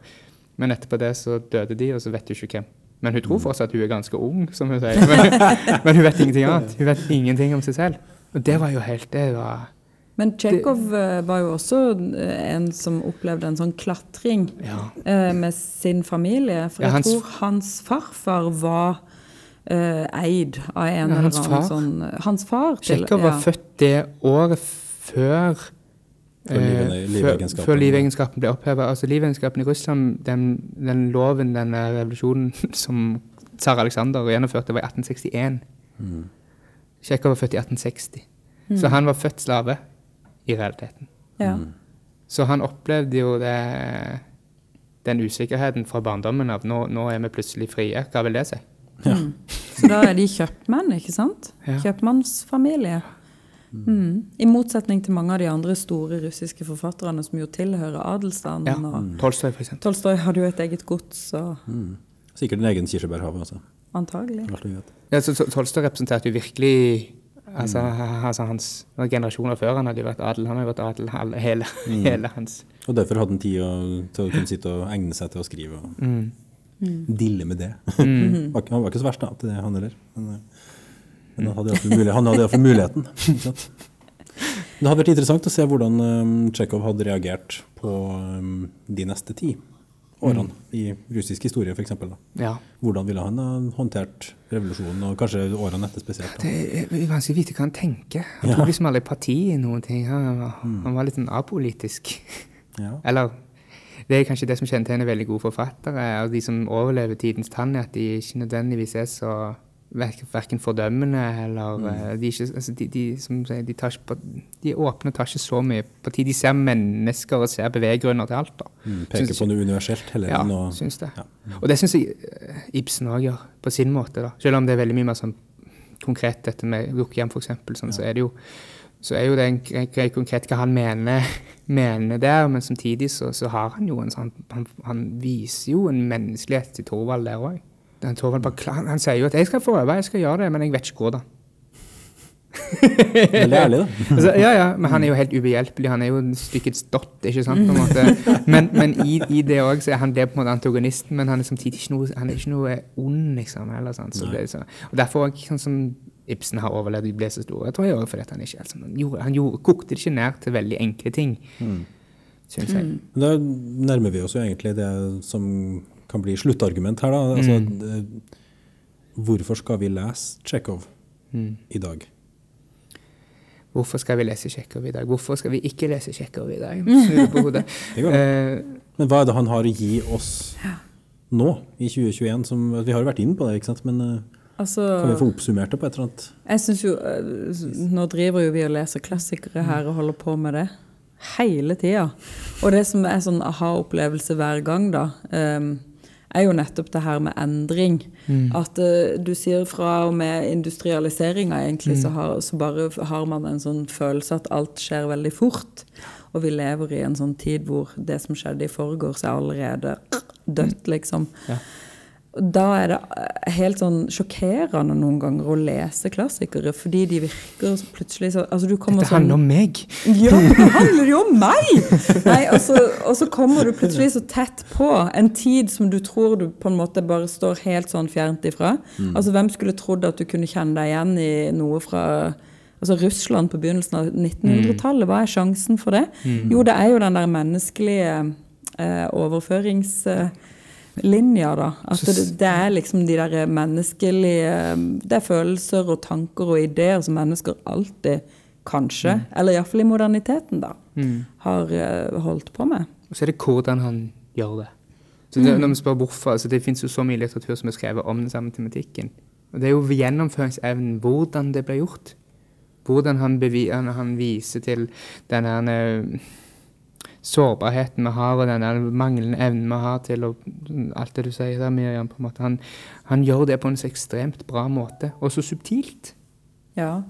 Men etterpå det så døde de, og så vet hun ikke hvem. Men hun tror fortsatt at hun er ganske ung, som hun sier. *laughs* Men, men hun vet ingenting annet. Hun vet ingenting om seg selv. Og det var jo helt det var, Men Tsjekhov eh, var jo også eh, en som opplevde en sånn klatring ja. med sin familie. For Ja, jeg hans- tror hans farfar var eh, eid av en Ja, eller annen far. sånn Hans far. Tsjekhov var ja. født det året før Før eh, livegenskapen. ble oppheva. Altså, livegenskapen i Russland, den, den loven, den eh, revolusjonen *laughs* som tsar Aleksander gjennomførte, var i 1861. Tsjekhov var født i 1860. Så han var født slave, i realiteten. Ja. Så han opplevde jo det, den usikkerheten fra barndommen av nå, nå er vi plutselig frie. Hva vil det si? Så da er de kjøpmenn, ikke sant? Ja. Kjøpmannsfamilie. Mm. I motsetning til mange av de andre store russiske forfatterne som jo tilhører adelsstanden. Ja. og Tolstoy, for eksempel. Tolstoy hadde jo et eget gods, og Sikkert en egen kirsebærhage, altså. antagelig. Ja, så Tol- Tolstoy representerte jo virkelig altså, altså hans generasjoner før han hadde jo vært adel. Han hadde vært adel hele, hele, hele hans Og derfor hadde han tid å, til å kunne sitte og egne seg til å skrive og mm. dille med det. Mm. *laughs* han var ikke så verst da, til det, han heller. Men, eh, men han hadde iallfall muligheten. *laughs* Det hadde vært interessant å se hvordan um, Tsjekhov hadde reagert på um, de neste ti årene i russisk historie, f.eks. Ja. Hvordan ville han ha håndtert revolusjonen, og kanskje årene etter spesielt? Da. Det er vanskelig å vite hva han tenker. Han Ja. tok liksom aldri parti i noen ting. Han, var- han var litt sånn apolitisk. Ja. Eller det er kanskje det som kjennetegner veldig gode forfattere, og de som overlever tidens tann, er at de ikke nødvendigvis er så verken fordømmende eller mm. de, er ikke, altså de, de, som sier, de, på, de er åpne og tar ikke så mye parti. De ser mennesker og ser beveggrunner til alt. Mm, peker Syns- på noe universelt hele tiden. Ja, å syns det. Ja. Og det syns jeg eh, Ibsen òg gjør, på sin måte. da. Selv om det er veldig mye mer sånn konkret, dette med Lukkehjem f.eks., sånn, så er det jo så er jo det en grei konkret hva han mener, *laughs* mener der, men samtidig så, så har han jo en sånn han, han viser jo en menneskelighet til Thorvald der òg. Thorvald han, han sier jo at 'jeg skal prøve, jeg skal gjøre det, men jeg vet ikke hvordan'. Veldig ærlig, da. *laughs* Altså, ja, ja, men han er jo helt ubehjelpelig. Han er jo stykkets dott, ikke sant? på en. *laughs* Men, men i, i det òg så er han det på en måte antagonisten, men han er samtidig ikke noe, han er ikke noe ond, liksom. Eller, sant? Så det, så, og derfor sånn som Ibsen har overlevd og bli så stor. Jeg tror jeg også fordi at han ikke altså, han, gjorde, han gjorde, kokte det ikke ned til veldig enkle ting, syns jeg. Mm. Da nærmer vi oss jo egentlig det som kan bli sluttargument her, da. Altså, det- hvorfor skal vi lese Tsjekhov i dag? Hvorfor skal vi lese Tsjekhov i dag? Hvorfor skal vi ikke lese Tsjekhov i dag? *laughs* Eh, Men hva er det han har å gi oss nå, i 2021? Som, vi har jo vært inne på det, ikke sant? men eh, Altså, kan vi få oppsummert det på et eller annet? Jeg synes jo eh, Nå driver jo vi og leser klassikere her og holder på med det hele tida. Og det som er sånn aha-opplevelse hver gang, da, eh, er jo nettopp det her med endring. At eh, du sier fra og med industrialiseringa, egentlig, så, har, så bare har man en sånn følelse at alt skjer veldig fort. Og vi lever i en sånn tid hvor det som skjedde i forgårs, er allerede dødt, liksom. Ja. Da er det eh, helt sånn sjokkerende noen ganger å lese klassikere, fordi de virker så plutselig så altså du dette handler om meg. *laughs* ja, det handler jo om meg! Nei, og så, og så kommer du plutselig så tett på en tid som du tror du på en måte bare står helt sånn fjernt ifra. Altså, Hvem skulle trodd at du kunne kjenne deg igjen i noe fra altså Russland på begynnelsen av 1900-tallet? Hva er sjansen for det? Jo, det er jo den der menneskelige eh, overføringslinja, da. At det, det er liksom de der menneskelige Det er følelser og tanker og ideer som mennesker alltid, kanskje, eller iallfall i moderniteten, da, har eh, holdt på med. Og så er det hvordan han gjør det. Så det, når vi spør hvorfor, altså Det fins så mye litteratur som er skrevet om den samme tematikken. Og det er jo gjennomføringsevnen, hvordan det ble gjort. Hvordan han, han, han viser til den her eh, sårbarheten vi har, og den manglende evnen vi har til å Alt det du sier der, Miriam. på en måte, Han, han gjør det på en så ekstremt bra måte, og så subtilt. Ja.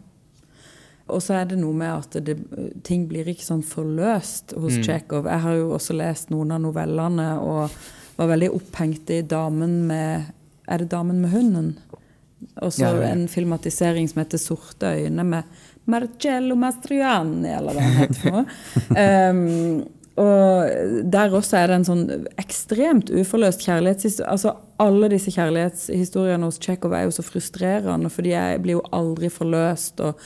Og så er det noe med at det, ting blir ikke sånn forløst hos Tsjekhov. Jeg har jo også lest noen av novellene og var veldig opphengt i 'Damen med Er det 'Damen med hunden'? Og så Ja, ja, en filmatisering som heter 'Sorte øyne', med Marcello Mastriani, eller hva han heter for noe. Ehm, *laughs* og der også er det en sånn ekstremt uforløst kjærlighetshistorie. Altså, alle disse kjærlighetshistoriene hos Tsjekhov er jo så frustrerende, for de blir jo aldri forløst. Og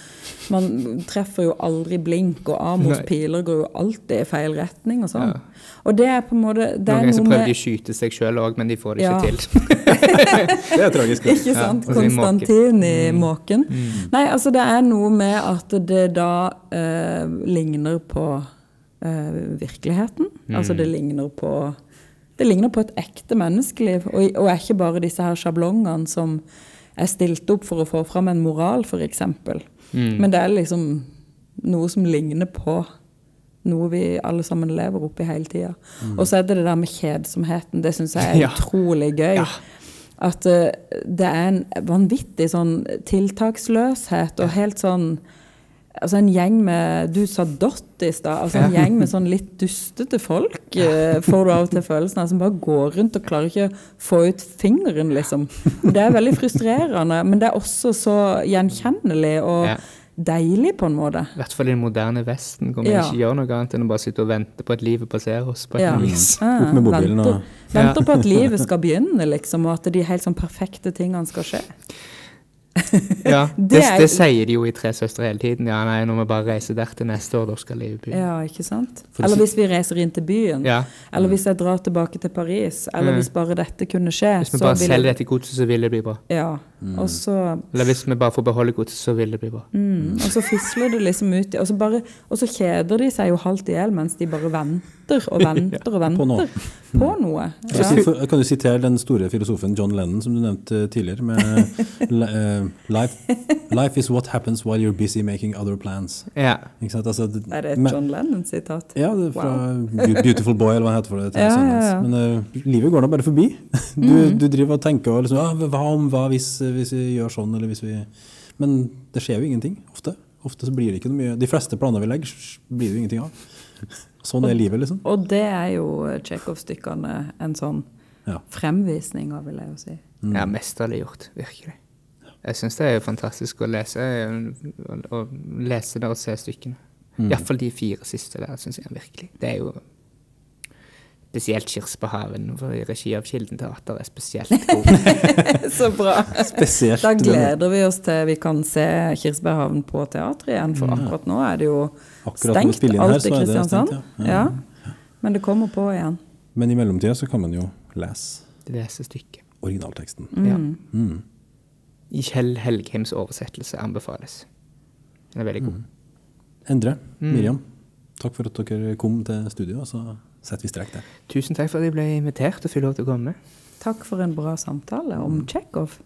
man treffer jo aldri blink, og Amors Nei. piler går jo alltid i feil retning og sånn. Og det er på en måte det Noen er ganger så noe prøver de å skyte seg sjøl òg, men de får det Ja. ikke til. *laughs* Det er tragisk. Ikke sant? Ja. Konstantin i måken. Konstantin i måken. Nei, altså det er noe med at det da eh, ligner på eh, virkeligheten. Altså det ligner på det ligner på et ekte menneskeliv, og, og er ikke bare disse her sjablongene som er stilt opp for å få fram en moral, f.eks. Men det er liksom noe som ligner på noe vi alle sammen lever oppi hele tida. Og så er det det der med kjedsomheten. Det syns jeg er *laughs* Ja. utrolig gøy. Ja. At uh, det er en vanvittig sånn tiltaksløshet og helt sånn Altså en gjeng med Du sa dott i stad. Altså en gjeng med sånn litt dustete folk, eh, får du av og til følelsen av, som bare går rundt og klarer ikke å få ut fingeren, liksom. Det er veldig frustrerende, men det er også så gjenkjennelig og Ja. deilig på en måte. I hvert fall i den moderne Vesten, hvor vi Ja. ikke gjør noe annet enn å bare sitte og vente på at livet passerer oss. på et Ja. vis. Ah, Opp med mobilen venter, og- venter på at livet skal begynne, liksom, og at de helt sånn perfekte tingene skal skje. *laughs* Ja, det, Det er- sier de jo i Tre søstre hele tiden. Ja, nei, når vi bare reiser der til neste år, da skal livet begynne. Ja, ikke sant? Eller hvis vi reiser inn til byen. Ja. Eller hvis jeg drar tilbake til Paris. Eller Mm. hvis bare dette kunne skje. Hvis vi bare selger jeg- dette godset, så vil det bli bra. Ja. Og så Eller hvis vi bare får beholde godset, så vil det bli bra. Mm, og så fisler det liksom ut og så, bare, og så kjeder de seg jo halvt i hjel mens de bare venter og *laughs* venter og venter På noe. *laughs* på noe. Ja. Jeg Kan du sitere den store filosofen John Lennon som du nevnte tidligere, med *laughs* eh, life, life is what happens while you're busy making other plans. Ja. Ikke sant? Altså, det- Er det et men- John Lennon-sitat? Ja, det er fra wow. Beautiful Boy, eller hva heter det. Ja, ja, ja. Men uh, livet går da bare forbi. Du, du driver og tenker og liksom, ah, hva om, hva hvis, hvis vi gjør sånn, eller hvis vi Men det skjer jo ingenting, ofte. Ofte så blir det ikke noe mye De fleste planer vi legger, blir det jo ingenting av. Sånn er livet, liksom. Og det er jo Tsjekhov-stykkene en sånn Ja. fremvisning av, vil jeg jo si. ja, mesterlig gjort. Virkelig. Jeg syns det er fantastisk å lese, å, å lese det og se stykkene. Mm. Iallfall de fire siste der, syns jeg virkelig. Det er jo spesielt Kirsebærhaven i regi av Kilden Teater er spesielt *laughs* god. *laughs* Så bra. Spesielt Da gleder vi oss til vi kan se Kirsebærhaven på teatret igjen, for akkurat nå er det jo Akkurat stengt. her, Alt i Kristiansand. stengt, ja. Ja. Men det kommer på igjen. Men i mellomtida så kan man jo lese Lese stykket. originalteksten. Ja. Mm. I Kjell Helgheims oversettelse anbefales. Den er veldig god. Endre, Mm. Miriam, takk for at dere kom til studio, Altså så setter vi strek der. Tusen takk for at jeg ble invitert og fikk lov til å komme. Takk for en bra samtale om Tsjekhov.